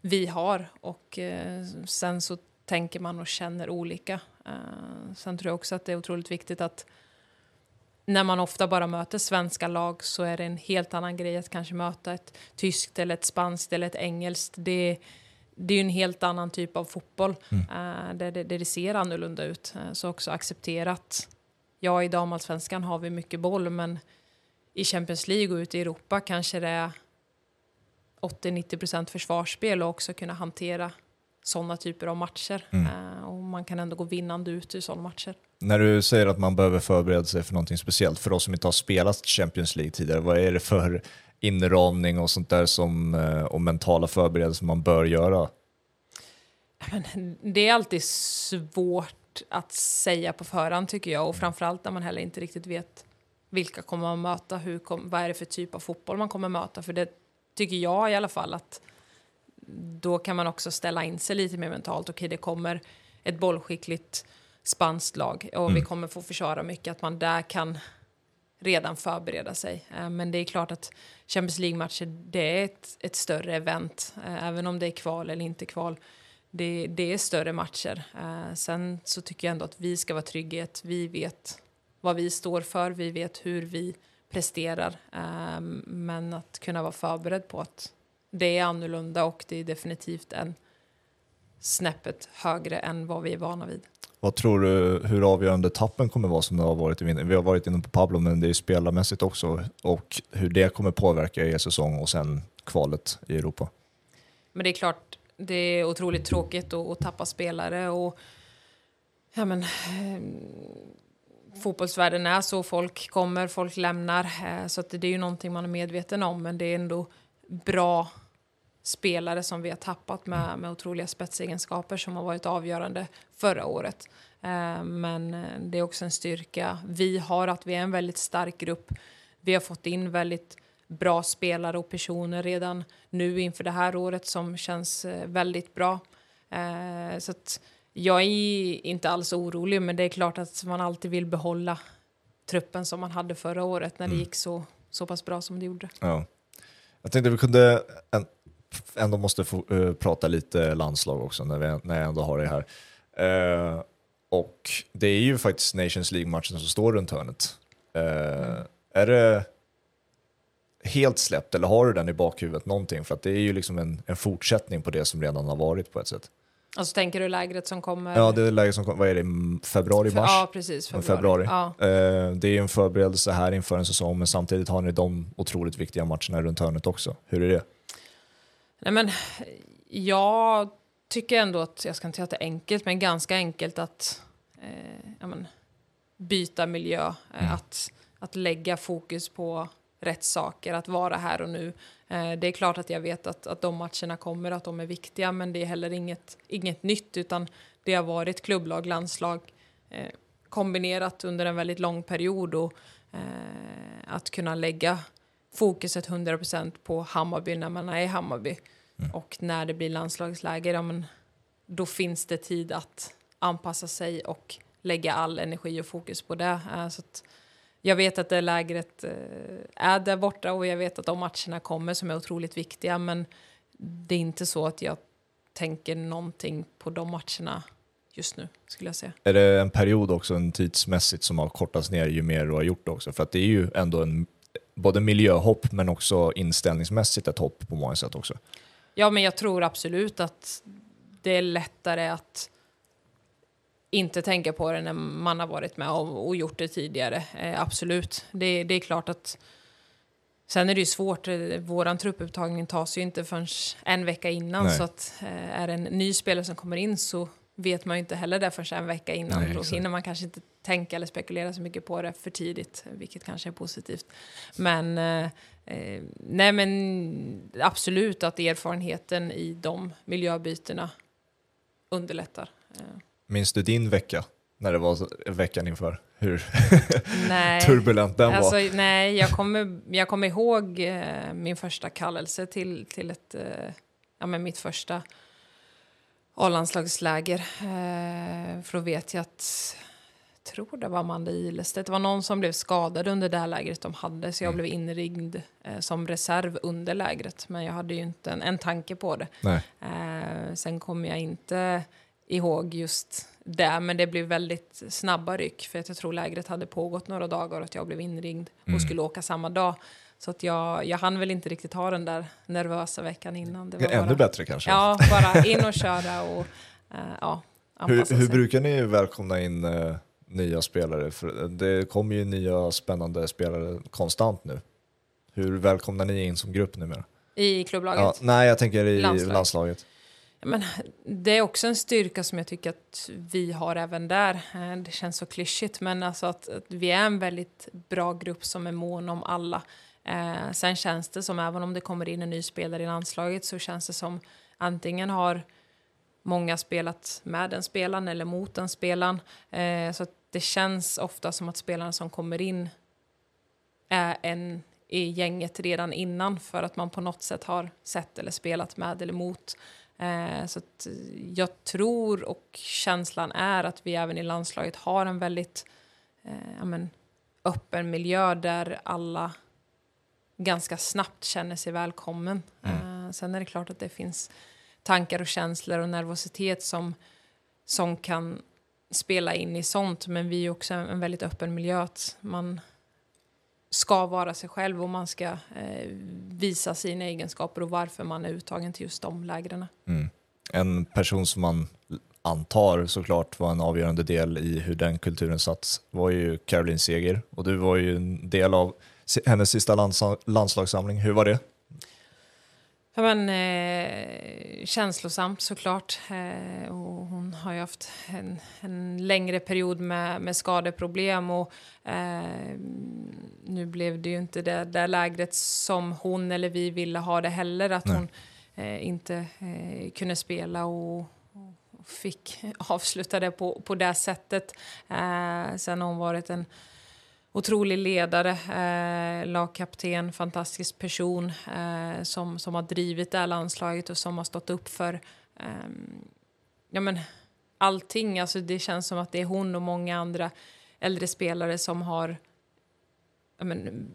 vi har och eh, sen så tänker man och känner olika. Eh, sen tror jag också att det är otroligt viktigt att när man ofta bara möter svenska lag så är det en helt annan grej att kanske möta ett tyskt eller ett spanskt eller ett engelskt. Det det är ju en helt annan typ av fotboll mm. uh, där, det, där det ser annorlunda ut. Uh, så också accepterat. Ja, i damallsvenskan har vi mycket boll, men i Champions League och ute i Europa kanske det är 80-90 försvarsspel och också kunna hantera sådana typer av matcher. Mm. Uh, och man kan ändå gå vinnande ut ur sådana matcher. När du säger att man behöver förbereda sig för någonting speciellt, för oss som inte har spelat Champions League tidigare, vad är det för inramning och sånt där som, eh, och mentala förberedelser man bör göra? Det är alltid svårt att säga på förhand tycker jag och framförallt när man heller inte riktigt vet vilka kommer man möta, hur kom, vad är det för typ av fotboll man kommer möta. För det tycker jag i alla fall att då kan man också ställa in sig lite mer mentalt. Okej, det kommer ett bollskickligt spanskt lag och mm. vi kommer få försvara mycket. Att man där kan redan förbereda sig. Eh, men det är klart att Champions League-matcher, det är ett, ett, större event. Eh, även om det är kval eller inte kval. Det, det är större matcher. Eh, sen så tycker jag ändå att vi ska vara trygga att vi vet vad vi står för, vi vet hur vi presterar. Men att kunna vara förberedd på att det är annorlunda och det är definitivt en snäppet högre än vad vi är vana vid. Vad tror du hur avgörande tappen kommer vara som det har varit i vinter? Vi har varit inne på Pablo, men det är spelarmässigt också och hur det kommer påverka er säsong och sen kvalet i Europa. Men det är klart, det är otroligt tråkigt att, att tappa spelare och ja, men, eh, fotbollsvärlden är så, folk kommer, folk lämnar, eh, så det är ju någonting man är medveten om, men det är ändå bra spelare som vi har tappat med, med otroliga spetsegenskaper som har varit avgörande förra året. Eh, men eh, det är också en styrka vi har att vi är en väldigt stark grupp. Vi har fått in väldigt bra spelare och personer redan nu inför det här året som känns eh, väldigt bra. Så jag är inte alls orolig, men det är klart att man alltid vill behålla truppen som man hade förra året när det mm. gick så, så pass bra som det gjorde. Ja. Jag tänkte vi kunde ändå måste få uh, prata lite landslag också när, vi, när jag ändå har det här. Uh, och det är ju faktiskt Nations League-matchen som står runt hörnet. Uh. Är det helt släppt eller har du den i bakhuvudet någonting? För att det är ju liksom en, en fortsättning på det som redan har varit på ett sätt. Alltså tänker du lägret som kommer? Ja, det är lägret som kommer, vad är det, februari, mars? Ja, precis. Februari. februari. Ja. det är en förberedelse här inför en säsong, men samtidigt har ni de otroligt viktiga matcherna runt hörnet också. Hur är det? Nej, men jag tycker ändå att, jag ska inte säga att det är enkelt, men ganska enkelt att eh, ja, men, byta miljö. Eh, mm. Att, att lägga fokus på rätt saker, att vara här och nu. Eh, det är klart att jag vet att, att de matcherna kommer, att de är viktiga, men det är heller inget, inget nytt, utan det har varit klubblag, landslag eh, kombinerat under en väldigt lång period och eh, att kunna lägga fokuset 100% på Hammarby när man är i Hammarby. Mm. Och när det blir landslagsläger, ja, men, då finns det tid att anpassa sig och lägga all energi och fokus på det. Eh, så jag vet att det lägret eh, är där borta och jag vet att de matcherna kommer som är otroligt viktiga men det är inte så att jag tänker någonting på de matcherna just nu, skulle jag säga. Är det en period också, en tidsmässigt, som har kortats ner ju mer du har gjort också? För att det är ju ändå en, både miljöhopp men också inställningsmässigt ett hopp på många sätt också. Ja, men jag tror absolut att det är lättare att inte tänka på det när man har varit med och, och gjort det tidigare. Eh, absolut. Det, det, är klart att... Sen är det ju svårt. Eh, våran truppupptagning tas ju inte förrän en vecka innan. Nej. Så att eh, är det en ny spelare som kommer in så vet man ju inte heller det förrän en vecka innan. Nej, Då hinner man kanske inte tänka eller spekulera så mycket på det för tidigt, vilket kanske är positivt. Men, eh, eh nej men absolut att erfarenheten i de miljöbytena underlättar. Eh. Minns du din vecka? När det var veckan inför? Hur [laughs] turbulent den alltså, var? Nej, jag kommer, jag kommer ihåg eh, min första kallelse till, till ett, eh, ja, men mitt första A-landslagsläger. Eh, för då vet jag att, tror det var Amanda Ilestedt, det var någon som blev skadad under det lägret de hade, så jag mm. blev inringd eh, som reserv under lägret. Men jag hade ju inte en, en tanke på det. Eh, sen kommer jag inte ihåg just det, men det blev väldigt snabba ryck för att jag tror lägret hade pågått några dagar och att jag blev inringd och mm. skulle åka samma dag. Så att jag, jag hann väl inte riktigt ha den där nervösa veckan innan. Det var Ännu bara, bättre kanske? Ja, bara in och köra och uh, ja, hur, hur brukar ni välkomna in uh, nya spelare? För det kommer ju nya spännande spelare konstant nu. Hur välkomnar ni in som grupp numera? I klubblaget? Ja, nej, jag tänker i landslaget. landslaget. Men det är också en styrka som jag tycker att vi har även där. Eh, det känns så klyschigt, men alltså att, att vi är en väldigt bra grupp som är mån om alla. Eh, sen känns det som, även om det kommer in en ny spelare i landslaget, så känns det som antingen har många spelat med den spelaren eller mot den spelaren. Eh, så det känns ofta som att spelarna som kommer in är en i gänget redan innan för att man på något sätt har sett eller spelat med eller mot. Eh, så jag tror och känslan är att vi även i landslaget har en väldigt eh, men, öppen miljö där alla ganska snabbt känner sig välkommen. Mm. Uh, sen är det klart att det finns tankar och känslor och nervositet som, som kan spela in i sånt. Men vi är också en väldigt öppen miljö. Att man ska vara sig själv och man ska eh, visa sina egenskaper och varför man är uttagen till just de lägren. Mm. En person som man antar såklart var en avgörande del i hur den kulturen satts var ju Caroline Seger och du var ju en del av hennes sista lands landslagssamling. Hur var det? Ja, men, eh, känslosamt såklart. Eh, och hon har ju haft en, en, längre period med, med skadeproblem. Och, eh, nu blev det ju inte det där lägret som hon eller vi ville ha det heller. Att Nej. hon eh, inte eh, kunde spela och, och, fick avsluta det på, på det sättet. Eh, sen har hon varit en otrolig ledare, eh, lagkapten, fantastisk person eh, som, som har drivit det här landslaget och som har stått upp för eh, ja, men, allting. Alltså, det känns som att det är hon och många andra äldre spelare som har ja, men,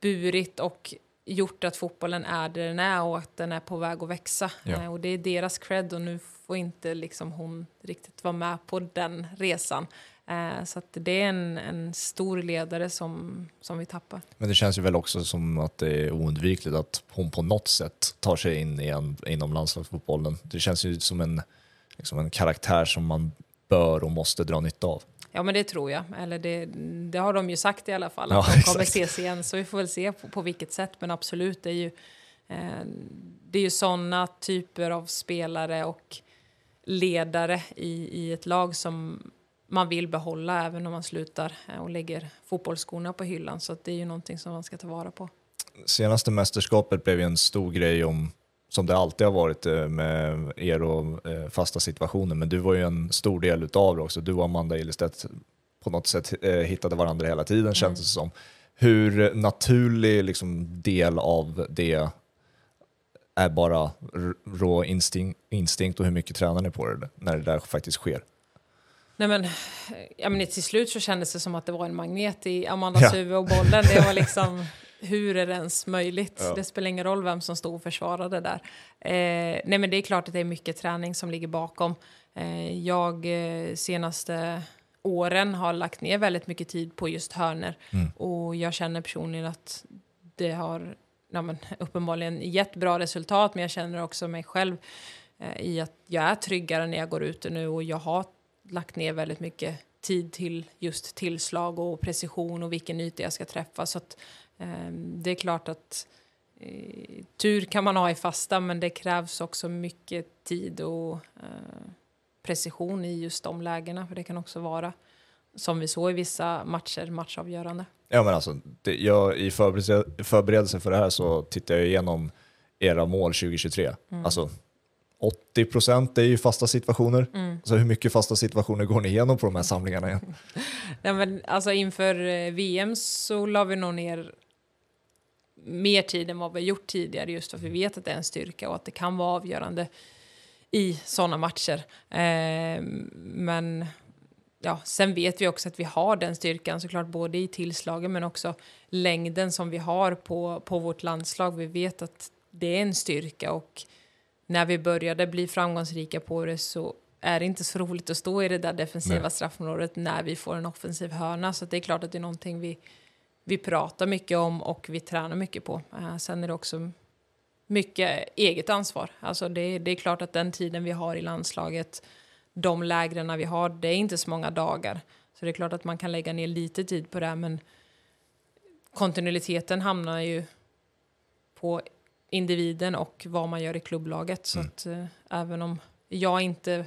burit och gjort att fotbollen är där den är och att den är på väg att växa. Ja. Eh, och det är deras cred och nu får inte liksom hon riktigt vara med på den resan. Eh, så det är en, en, stor ledare som, som vi tappar. Men det känns ju väl också som att det är oundvikligt att hon på något sätt tar sig in igen inom landslagsfotbollen. Det känns ju som en, liksom en karaktär som man bör och måste dra nytta av. Ja men det tror jag, eller det, det har de ju sagt i alla fall, att ja, de kommer ses igen. Så vi får väl se på, på vilket sätt, men absolut, det är ju, eh, det är ju sådana typer av spelare och ledare i, i ett lag som man vill behålla även om man slutar eh, och lägger fotbollsskorna på hyllan. Så det är ju någonting som man ska ta vara på. Senaste mästerskapet blev ju en stor grej om, som det alltid har varit eh, med er och eh, fasta situationer, men du var ju en stor del utav det också. Du och Amanda Ilestedt på något sätt hittade varandra hela tiden mm. känns det som. Hur naturlig liksom, del av det är bara rå instinkt, instinkt och hur mycket tränar ni på det när det där faktiskt sker? Nej men, ja, men till slut så kändes det som att det var en magnet i Amandas Ja. huvud och bollen. Det var [laughs] liksom, hur är det ens möjligt? Ja. Det spelar ingen roll vem som stod och försvarade där. Eh, nej men det är klart att det är mycket träning som ligger bakom. Eh, jag eh, senaste åren har lagt ner väldigt mycket tid på just hörner Mm. och jag känner personligen att det har ja, men, uppenbarligen gett bra resultat men jag känner också mig själv eh, i att jag är tryggare när jag går ute nu och jag har lagt ner väldigt mycket tid till just tillslag och precision och vilken yta jag ska träffa. Så att, eh, det är klart att eh, tur kan man ha i fasta men det krävs också mycket tid och eh, precision i just de lägena för det kan också vara som vi såg i vissa matcher, matchavgörande. Ja men alltså, det, jag, i förberedelse, förberedelse för det här så tittade jag igenom era mål 2023. Alltså 80% är ju fasta situationer. Så hur mycket fasta situationer går ni igenom på de här samlingarna igen? [laughs] Nej, men alltså inför eh, VM så la vi nog ner mer tid än vad vi gjort tidigare just för att vi vet att det är en styrka och att det kan vara avgörande i sådana matcher. Eh, men ja, sen vet vi också att vi har den styrkan såklart både i tillslagen men också längden som vi har på, på vårt landslag. Vi vet att det är en styrka och när vi började bli framgångsrika på det så är det inte så roligt att stå i det där defensiva Nej. straffområdet när vi får en offensiv hörna. Så det är klart att det är någonting vi, vi pratar mycket om och vi tränar mycket på. Eh, sen är det också mycket eget ansvar. Alltså det, det är klart att den tiden vi har i landslaget, de lägren vi har, det är inte så många dagar. Så det är klart att man kan lägga ner lite tid på det, men kontinuiteten hamnar ju på individen och vad man gör i klubblaget. Så att eh, även om jag inte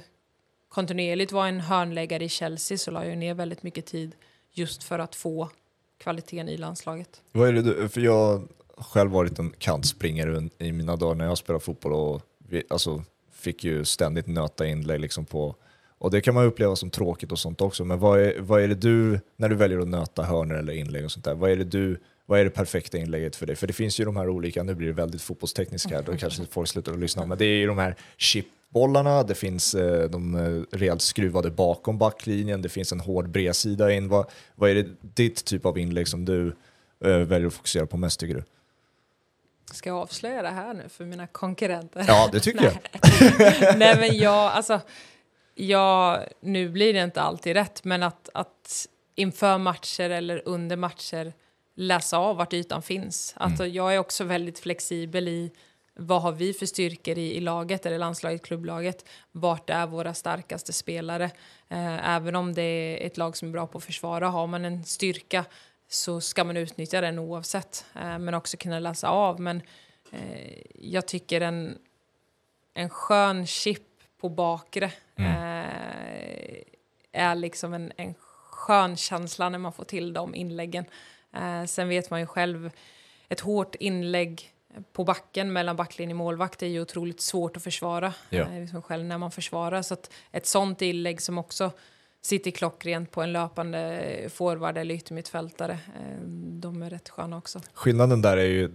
kontinuerligt var en hörnläggare i Chelsea så la jag ner väldigt mycket tid just för att få kvaliteten i landslaget. Vad är det du, för jag har själv varit en kantspringare i mina dagar när jag spelade fotboll och vi, alltså, fick ju ständigt nöta inlägg liksom på och det kan man uppleva som tråkigt och sånt också, men vad är, vad är det du, när du väljer att nöta hörnor eller inlägg och sånt där, vad är det du, vad är det perfekta inlägget för dig? För det finns ju de här olika, nu blir det väldigt fotbollstekniskt här, då kanske folk slutar att lyssna, men det är ju de här chipbollarna, det finns eh, de eh, rejält skruvade bakom backlinjen, det finns en hård bredsida in. Vad, vad är det ditt typ av inlägg som du eh, väljer att fokusera på mest tycker du? Ska jag avslöja det här nu för mina konkurrenter? Ja, det tycker jag. [laughs] Nej men jag, alltså, jag, nu blir det inte alltid rätt, men att, att inför matcher eller under matcher läsa av vart ytan finns. Alltså, Jag är också väldigt flexibel i vad har vi för styrkor i, i laget eller landslaget, klubblaget. Vart är våra starkaste spelare? Eh, även om det är ett lag som är bra på att försvara, har man en styrka så ska man utnyttja den oavsett. Eh, men också kunna läsa av. Men eh, jag tycker en, en skön chip på bakre eh, är liksom en, en skön känsla när man får till de inläggen. Eh, sen vet man ju själv, ett hårt inlägg på backen mellan backlinje och målvakt är ju otroligt svårt att försvara. Ja. Eh, man själv när man försvarar. Så att ett sånt inlägg som också sitter klockrent på en löpande forward eller yttermittfältare, eh, de är rätt sköna också. Skillnaden där är ju,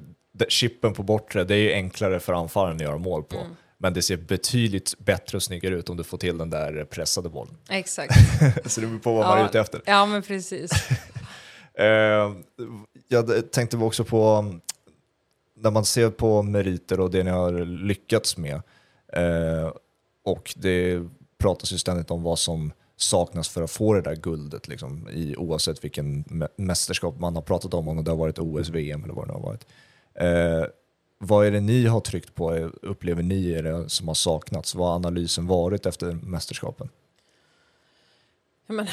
chippen på bortre, det är ju enklare för anfallaren att göra mål på. Mm. Men det ser betydligt bättre och snyggare ut om du får till den där pressade bollen. Exakt. [laughs] Så det beror på vad man är ute efter. Ja, men precis. [laughs] Eh, jag tänkte också på, mm, när man ser på meriter och det ni har lyckats med, eh, och det pratas ju ständigt om vad som saknas för att få det där guldet, liksom, i, oavsett vilken mästerskap man har pratat om, om det har varit OS, VM eller vad det nu har varit. Eh, vad är det ni har tryckt på, upplever ni är det som har saknats? Vad har analysen varit efter mästerskapen? Ja, men,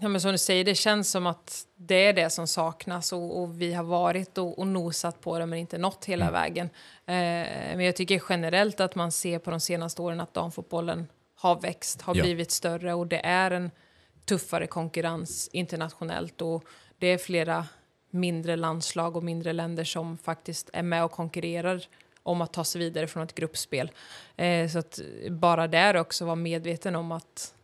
ja, men som du säger, det känns som att det är det som saknas och, och vi har varit och, och nosat på det men inte nått hela vägen. Eh, men jag tycker generellt att man ser på de senaste åren att damfotbollen har växt, har Ja. blivit större och det är en tuffare konkurrens internationellt och det är flera mindre landslag och mindre länder som faktiskt är med och konkurrerar om att ta sig vidare från ett gruppspel. Eh, så att bara där också vara medveten om att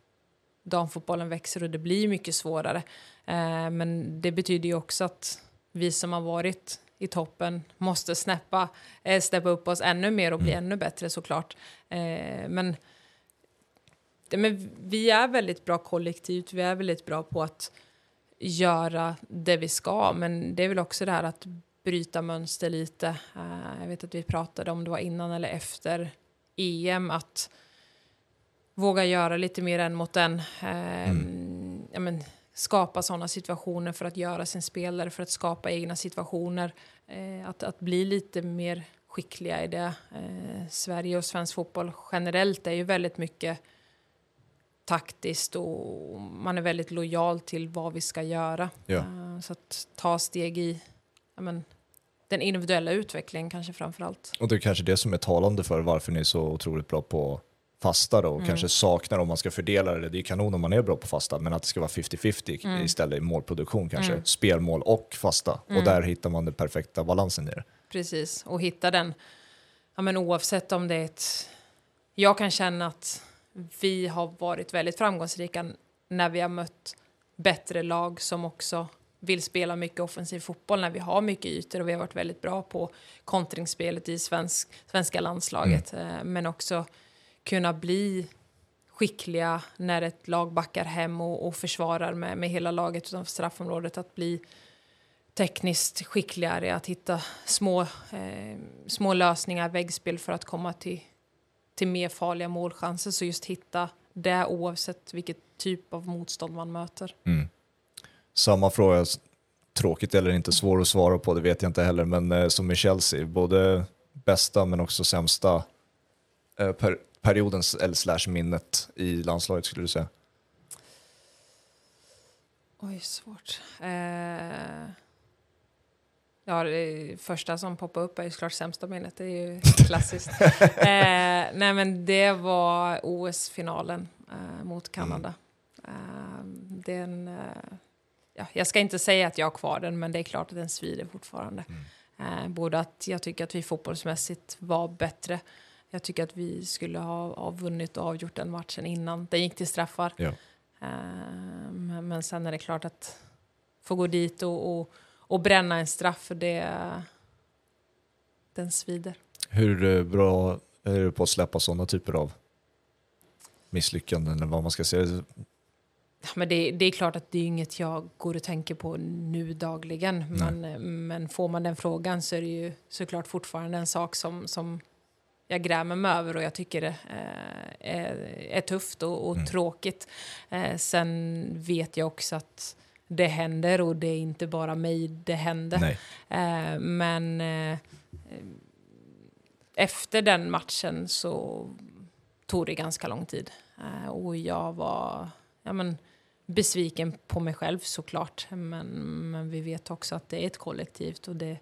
damfotbollen växer och det blir mycket svårare. Eh, men det betyder ju också att vi som har varit i toppen måste snäppa, eh, steppa upp oss ännu mer och bli ännu bättre såklart. Eh, men men vi är väldigt bra kollektivt, vi är väldigt bra på att göra det vi ska, men det är väl också det här att bryta mönster lite. Jag vet att vi pratade om det var innan eller efter EM, att våga göra lite mer än mot en. Uh, mm. ja, men, skapa sådana situationer för att göra sin spelare, för att skapa egna situationer. Uh, att, att bli lite mer skickliga i det. Sverige och svensk fotboll generellt är ju väldigt mycket taktiskt och man är väldigt lojal till vad vi ska göra. Ja. så att ta steg i men, den individuella utvecklingen kanske framför allt. Och det är kanske det som är talande för varför ni är så otroligt bra på fasta då, och mm. kanske saknar om man ska fördela det. Det är kanon om man är bra på fasta, men att det ska vara 50-50 mm. istället i målproduktion kanske. Mm. Spelmål och fasta. Och mm. där hittar man den perfekta balansen i det. Precis, och hitta den, ja, men oavsett om det är ett... Jag kan känna att vi har varit väldigt framgångsrika när vi har mött bättre lag som också vill spela mycket offensiv fotboll när vi har mycket ytor och vi har varit väldigt bra på kontringsspelet i svensk, svenska landslaget. Mm. Eh, men också kunna bli skickliga när ett lag backar hem och, och försvarar med, med hela laget utanför straffområdet. Att bli tekniskt skickligare, att hitta små, eh, små lösningar, väggspel för att komma till, till mer farliga målchanser. Så just hitta det oavsett vilket typ av motstånd man möter. Mm. Samma fråga, tråkigt eller inte, svår att svara på, det vet jag inte heller, men eh, som i Chelsea, både bästa men också sämsta eh, per, periodens eller slash minnet i landslaget skulle du säga? Oj, svårt. Eh, ja, det första som poppar upp är ju såklart sämsta minnet, det är ju [laughs] klassiskt. eh, nej, men det var OS-finalen eh, mot Kanada. Mm. Eh, den ja, jag ska inte säga att jag har kvar den, men det är klart att den svider fortfarande. Mm. Eh, både att jag tycker att vi fotbollsmässigt var bättre. Jag tycker att vi skulle ha, ha vunnit och avgjort den matchen innan den gick till straffar. Ja. Men, men sen är det klart att få gå dit och, och, och bränna en straff, det, den svider. Hur eh, bra är du på att släppa sådana typer av misslyckanden eller vad man ska säga? Men det, det, är klart att det är inget jag går och tänker på nu dagligen. Men, men får man den frågan så är det ju såklart fortfarande en sak som, som jag grämer mig över och jag tycker det eh, är, är tufft och, och mm. tråkigt. Eh, sen vet jag också att det händer och det är inte bara mig det händer. Eh, men eh, efter den matchen så tog det ganska lång tid. Eh, och jag var... Ja, men, besviken på mig själv såklart. Men, men vi vet också att det är ett kollektivt och det,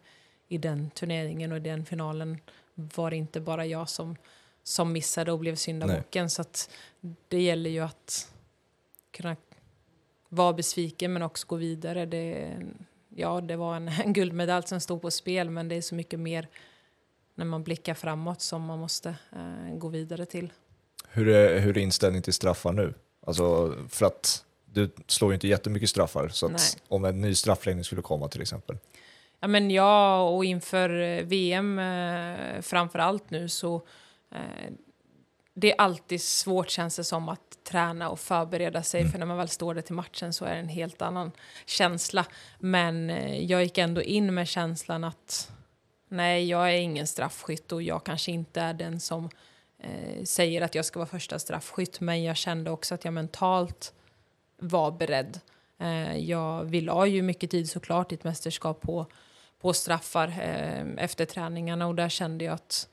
i den turneringen och i den finalen var det inte bara jag som, som missade och blev syndabocken. Så att det gäller ju att kunna vara besviken men också gå vidare. Det, ja, det var en, [laughs] en guldmedalj som stod på spel men det är så mycket mer när man blickar framåt som man måste eh, gå vidare till. Hur är, hur är inställningen till straffar nu? Alltså för att du slår ju inte jättemycket straffar, så om en ny straffläggning skulle komma till exempel. Ja, men ja, och inför eh, VM eh, framför allt nu så eh, det är alltid svårt känns det som att träna och förbereda sig mm. för när man väl står där till matchen så är det en helt annan känsla. Men eh, jag gick ändå in med känslan att nej, jag är ingen straffskytt och jag kanske inte är den som eh, säger att jag ska vara första straffskytt, men jag kände också att jag mentalt var beredd. Eh, jag, vi la ju mycket tid såklart i ett mästerskap på, på straffar eh, efter träningarna och där kände jag att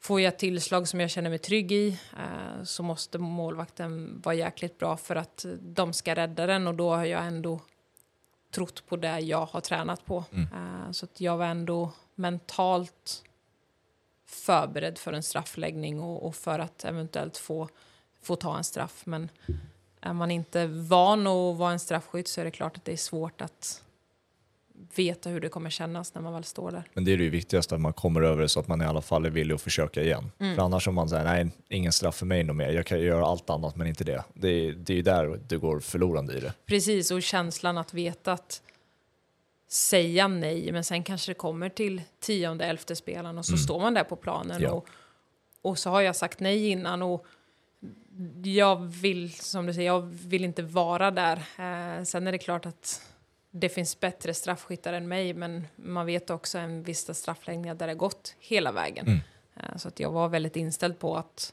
får jag tillslag som jag känner mig trygg i eh, så måste målvakten vara jäkligt bra för att de ska rädda den och då har jag ändå trott på det jag har tränat på. Mm. så att jag var ändå mentalt förberedd för en straffläggning och, och, för att eventuellt få, få ta en straff. Men är man inte van att vara en straffskytt så är det klart att det är svårt att veta hur det kommer kännas när man väl står där. Men det är det viktigaste, att man kommer över det så att man i alla fall är villig att försöka igen. Mm. För annars om man säger nej, ingen straff för mig nog mer, jag kan göra allt annat men inte det. Det är, det är ju där du går förlorande i det. Precis, och känslan att veta att säga nej, men sen kanske det kommer till tionde, elfte spelaren och så mm. står man där på planen ja. och, och så har jag sagt nej innan och jag vill, som du säger, jag vill inte vara där. Eh, sen är det klart att det finns bättre straffskyttar än mig, men man vet också en vissa straffläggningar där det gått hela vägen. Mm. Eh, så att jag var väldigt inställd på att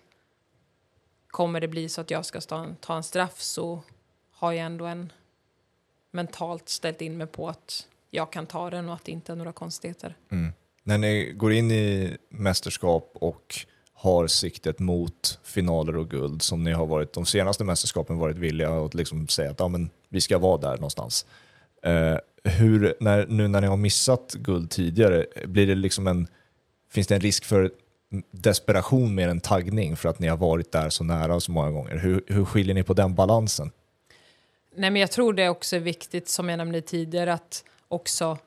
kommer det bli så att jag ska ta en, ta en straff så har jag ändå en mentalt ställt in mig på att jag kan ta den och att det inte är några konstigheter. Mm. När ni går in i mästerskap och har siktet mot finaler och guld som ni har varit de senaste mästerskapen varit villiga att liksom säga att ja, men vi ska vara där någonstans. Eh, hur, när, nu när ni har missat guld tidigare, blir det liksom en, finns det en risk för desperation mer än taggning för att ni har varit där så nära så många gånger? Hur, hur skiljer ni på den balansen? Nej, men jag tror det också är viktigt, som jag nämnde tidigare, att också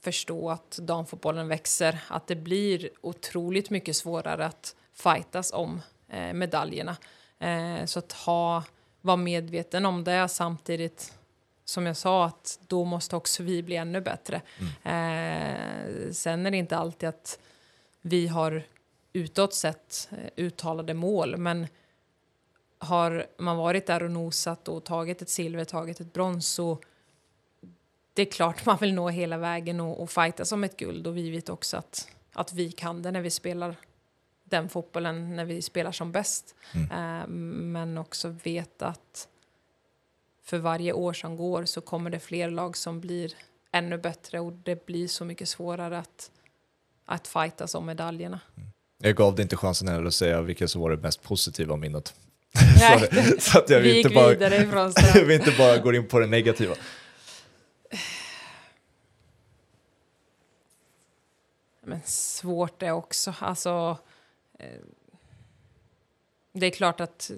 förstå att damfotbollen växer. Att det blir otroligt mycket svårare att fightas om eh, medaljerna. Eh, så att ha, vara medveten om det samtidigt som jag sa att då måste också vi bli ännu bättre. Eh, sen är det inte alltid att vi har utåt sett eh, uttalade mål, men har man varit där och nosat och tagit ett silver, tagit ett brons så det är klart man vill nå hela vägen och, och fighta som ett guld och vi vet också att, att vi kan det när vi spelar den fotbollen när vi spelar som bäst. Mm. Eh, men också veta att för varje år som går så kommer det fler lag som blir ännu bättre och det blir så mycket svårare att, att fightas om medaljerna. Jag gav dig inte chansen heller att säga vilket som var det mest positiva minnet. Nej, [laughs] så, så att jag vi inte, bara, ifrån [laughs] jag vill inte bara gå in på det negativa. Men svårt det också. Alltså, eh, det är klart att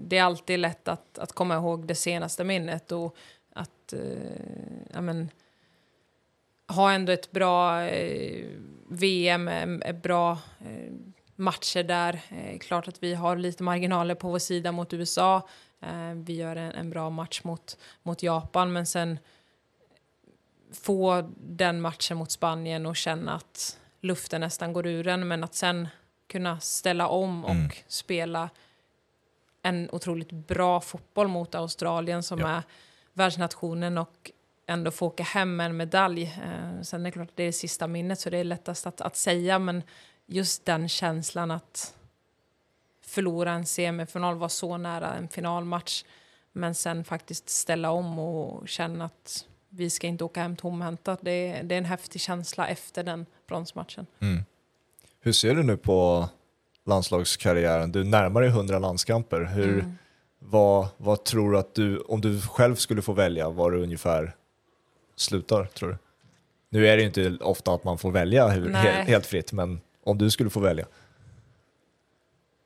det är alltid lätt att, att komma ihåg det senaste minnet och att eh, ja, men, ha ändå ett bra eh, VM, eh, bra eh, matcher där. Eh, klart att vi har lite marginaler på vår sida mot USA. Eh, vi gör en, en bra match mot, mot Japan, men sen få den matchen mot Spanien och känna att luften nästan går ur en, men att sen kunna ställa om och Mm. spela en otroligt bra fotboll mot Australien som Ja. är världsnationen och ändå få åka hem med en medalj. Eh, sen är det klart att det är det sista minnet så det är lättast att, att säga men just den känslan att förlora en semifinal, vara så nära en finalmatch men sen faktiskt ställa om och känna att vi ska inte åka hem tomhänta. Det, är- det är en häftig känsla efter den bronsmatchen. Mm. Hur ser du nu på landslagskarriären? Du närmar dig 100 landskamper. Hur, Mm. vad, vad tror du att du, om du själv skulle få välja, var du ungefär slutar tror du? Nu är det ju inte ofta att man får välja hur, helt, helt fritt, men om du skulle få välja.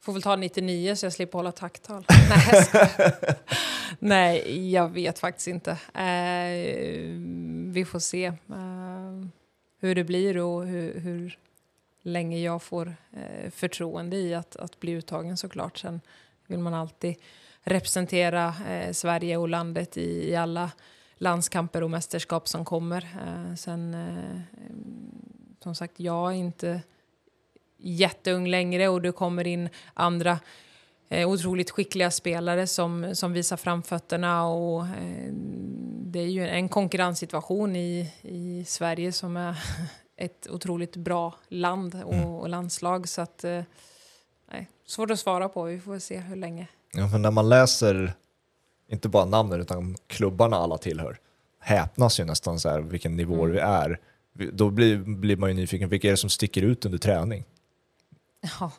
Får väl ta 99 så jag slipper hålla tacktal. [laughs] Nej, jag. Nej, jag vet faktiskt inte. Eh, vi får se eh, hur det blir och hur, hur länge jag får eh, förtroende i att, att bli uttagen såklart. Sen vill man alltid representera eh, Sverige och landet i, i alla landskamper och mästerskap som kommer. Eh, sen, eh, som sagt, jag är inte jätteung längre och det kommer in andra eh, otroligt skickliga spelare som, som visar framfötterna och eh, det är ju en konkurrenssituation i, i Sverige som är ett otroligt bra land och, Mm. och landslag så att eh, nej, svårt att svara på, vi får se hur länge. Ja, för när man läser, inte bara namnen utan klubbarna alla tillhör, häpnas ju nästan så här vilken nivå Mm. vi är. Då blir, blir man ju nyfiken, vilka är det som sticker ut under träning? Ja,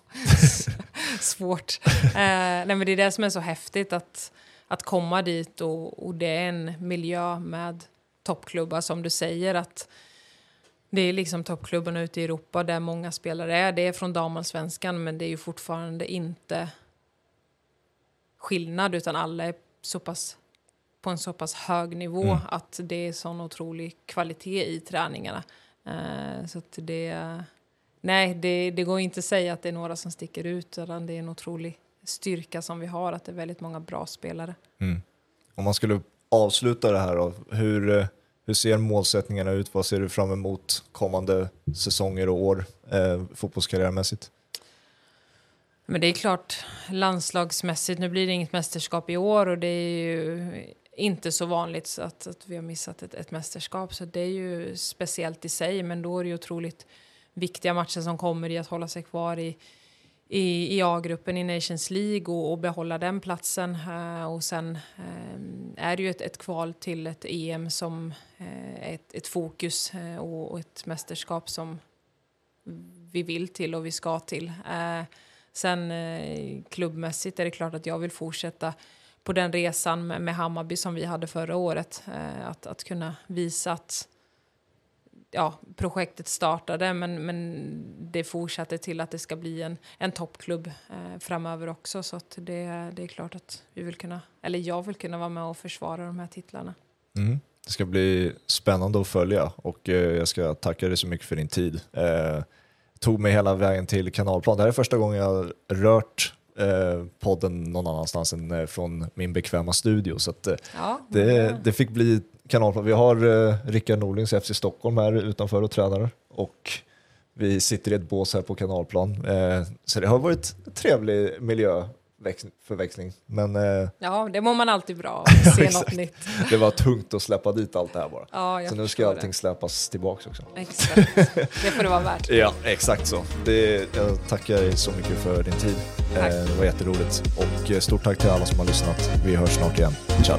[laughs] svårt. Eh, nej, men det är det som är så häftigt att, att komma dit och, och det är en miljö med toppklubbar som du säger att det är liksom toppklubbarna ute i Europa där många spelare är. Det är från damallsvenskan men det är ju fortfarande inte skillnad utan alla är så pass på en så pass hög nivå Mm. att det är sån otrolig kvalitet i träningarna. Eh, så att det Nej, det, det går inte att säga att det är några som sticker ut, utan det är en otrolig styrka som vi har, att det är väldigt många bra spelare. Mm. Om man skulle avsluta det här då, hur, hur ser målsättningarna ut? Vad ser du fram emot kommande säsonger och år eh, fotbollskarriärmässigt? Men det är klart, landslagsmässigt, nu blir det inget mästerskap i år och det är ju inte så vanligt att, att vi har missat ett, ett mästerskap. Så det är ju speciellt i sig, men då är det ju otroligt viktiga matcher som kommer i att hålla sig kvar i, i, i A-gruppen i Nations League och, och behålla den platsen. Uh, och sen uh, är det ju ett, ett, kval till ett EM som uh, ett, ett fokus och, och, ett mästerskap som vi vill till och vi ska till. sen klubbmässigt är det klart att jag vill fortsätta på den resan med, med Hammarby som vi hade förra året. att, att kunna visa att ja, projektet startade men, men det fortsatte till att det ska bli en, en toppklubb eh, framöver också. Så att det, det är klart att vi vill kunna, eller jag vill kunna vara med och försvara de här titlarna. Mm. Det ska bli spännande att följa och eh, jag ska tacka dig så mycket för din tid. Eh, tog mig hela vägen till kanalplan. Det här är första gången jag rört eh, podden någon annanstans än eh, från min bekväma studio. Så att, eh, ja, det, det fick bli kanalplan. Vi har eh, Rickard Norlings FC Stockholm här utanför och tränar och vi sitter i ett bås här på kanalplan. Eh, så det har varit en trevlig miljöförväxling. Men, eh, ja, det mår man alltid bra av, [laughs] se något nytt. Det var tungt att släppa dit allt det här bara. Ja, så nu ska allting det. släppas tillbaka också. Exakt, det får det vara värt. ja, exakt så. Det, jag tackar dig så mycket för din tid. Eh, det var jätteroligt och stort tack till alla som har lyssnat. Vi hörs snart igen. Ciao!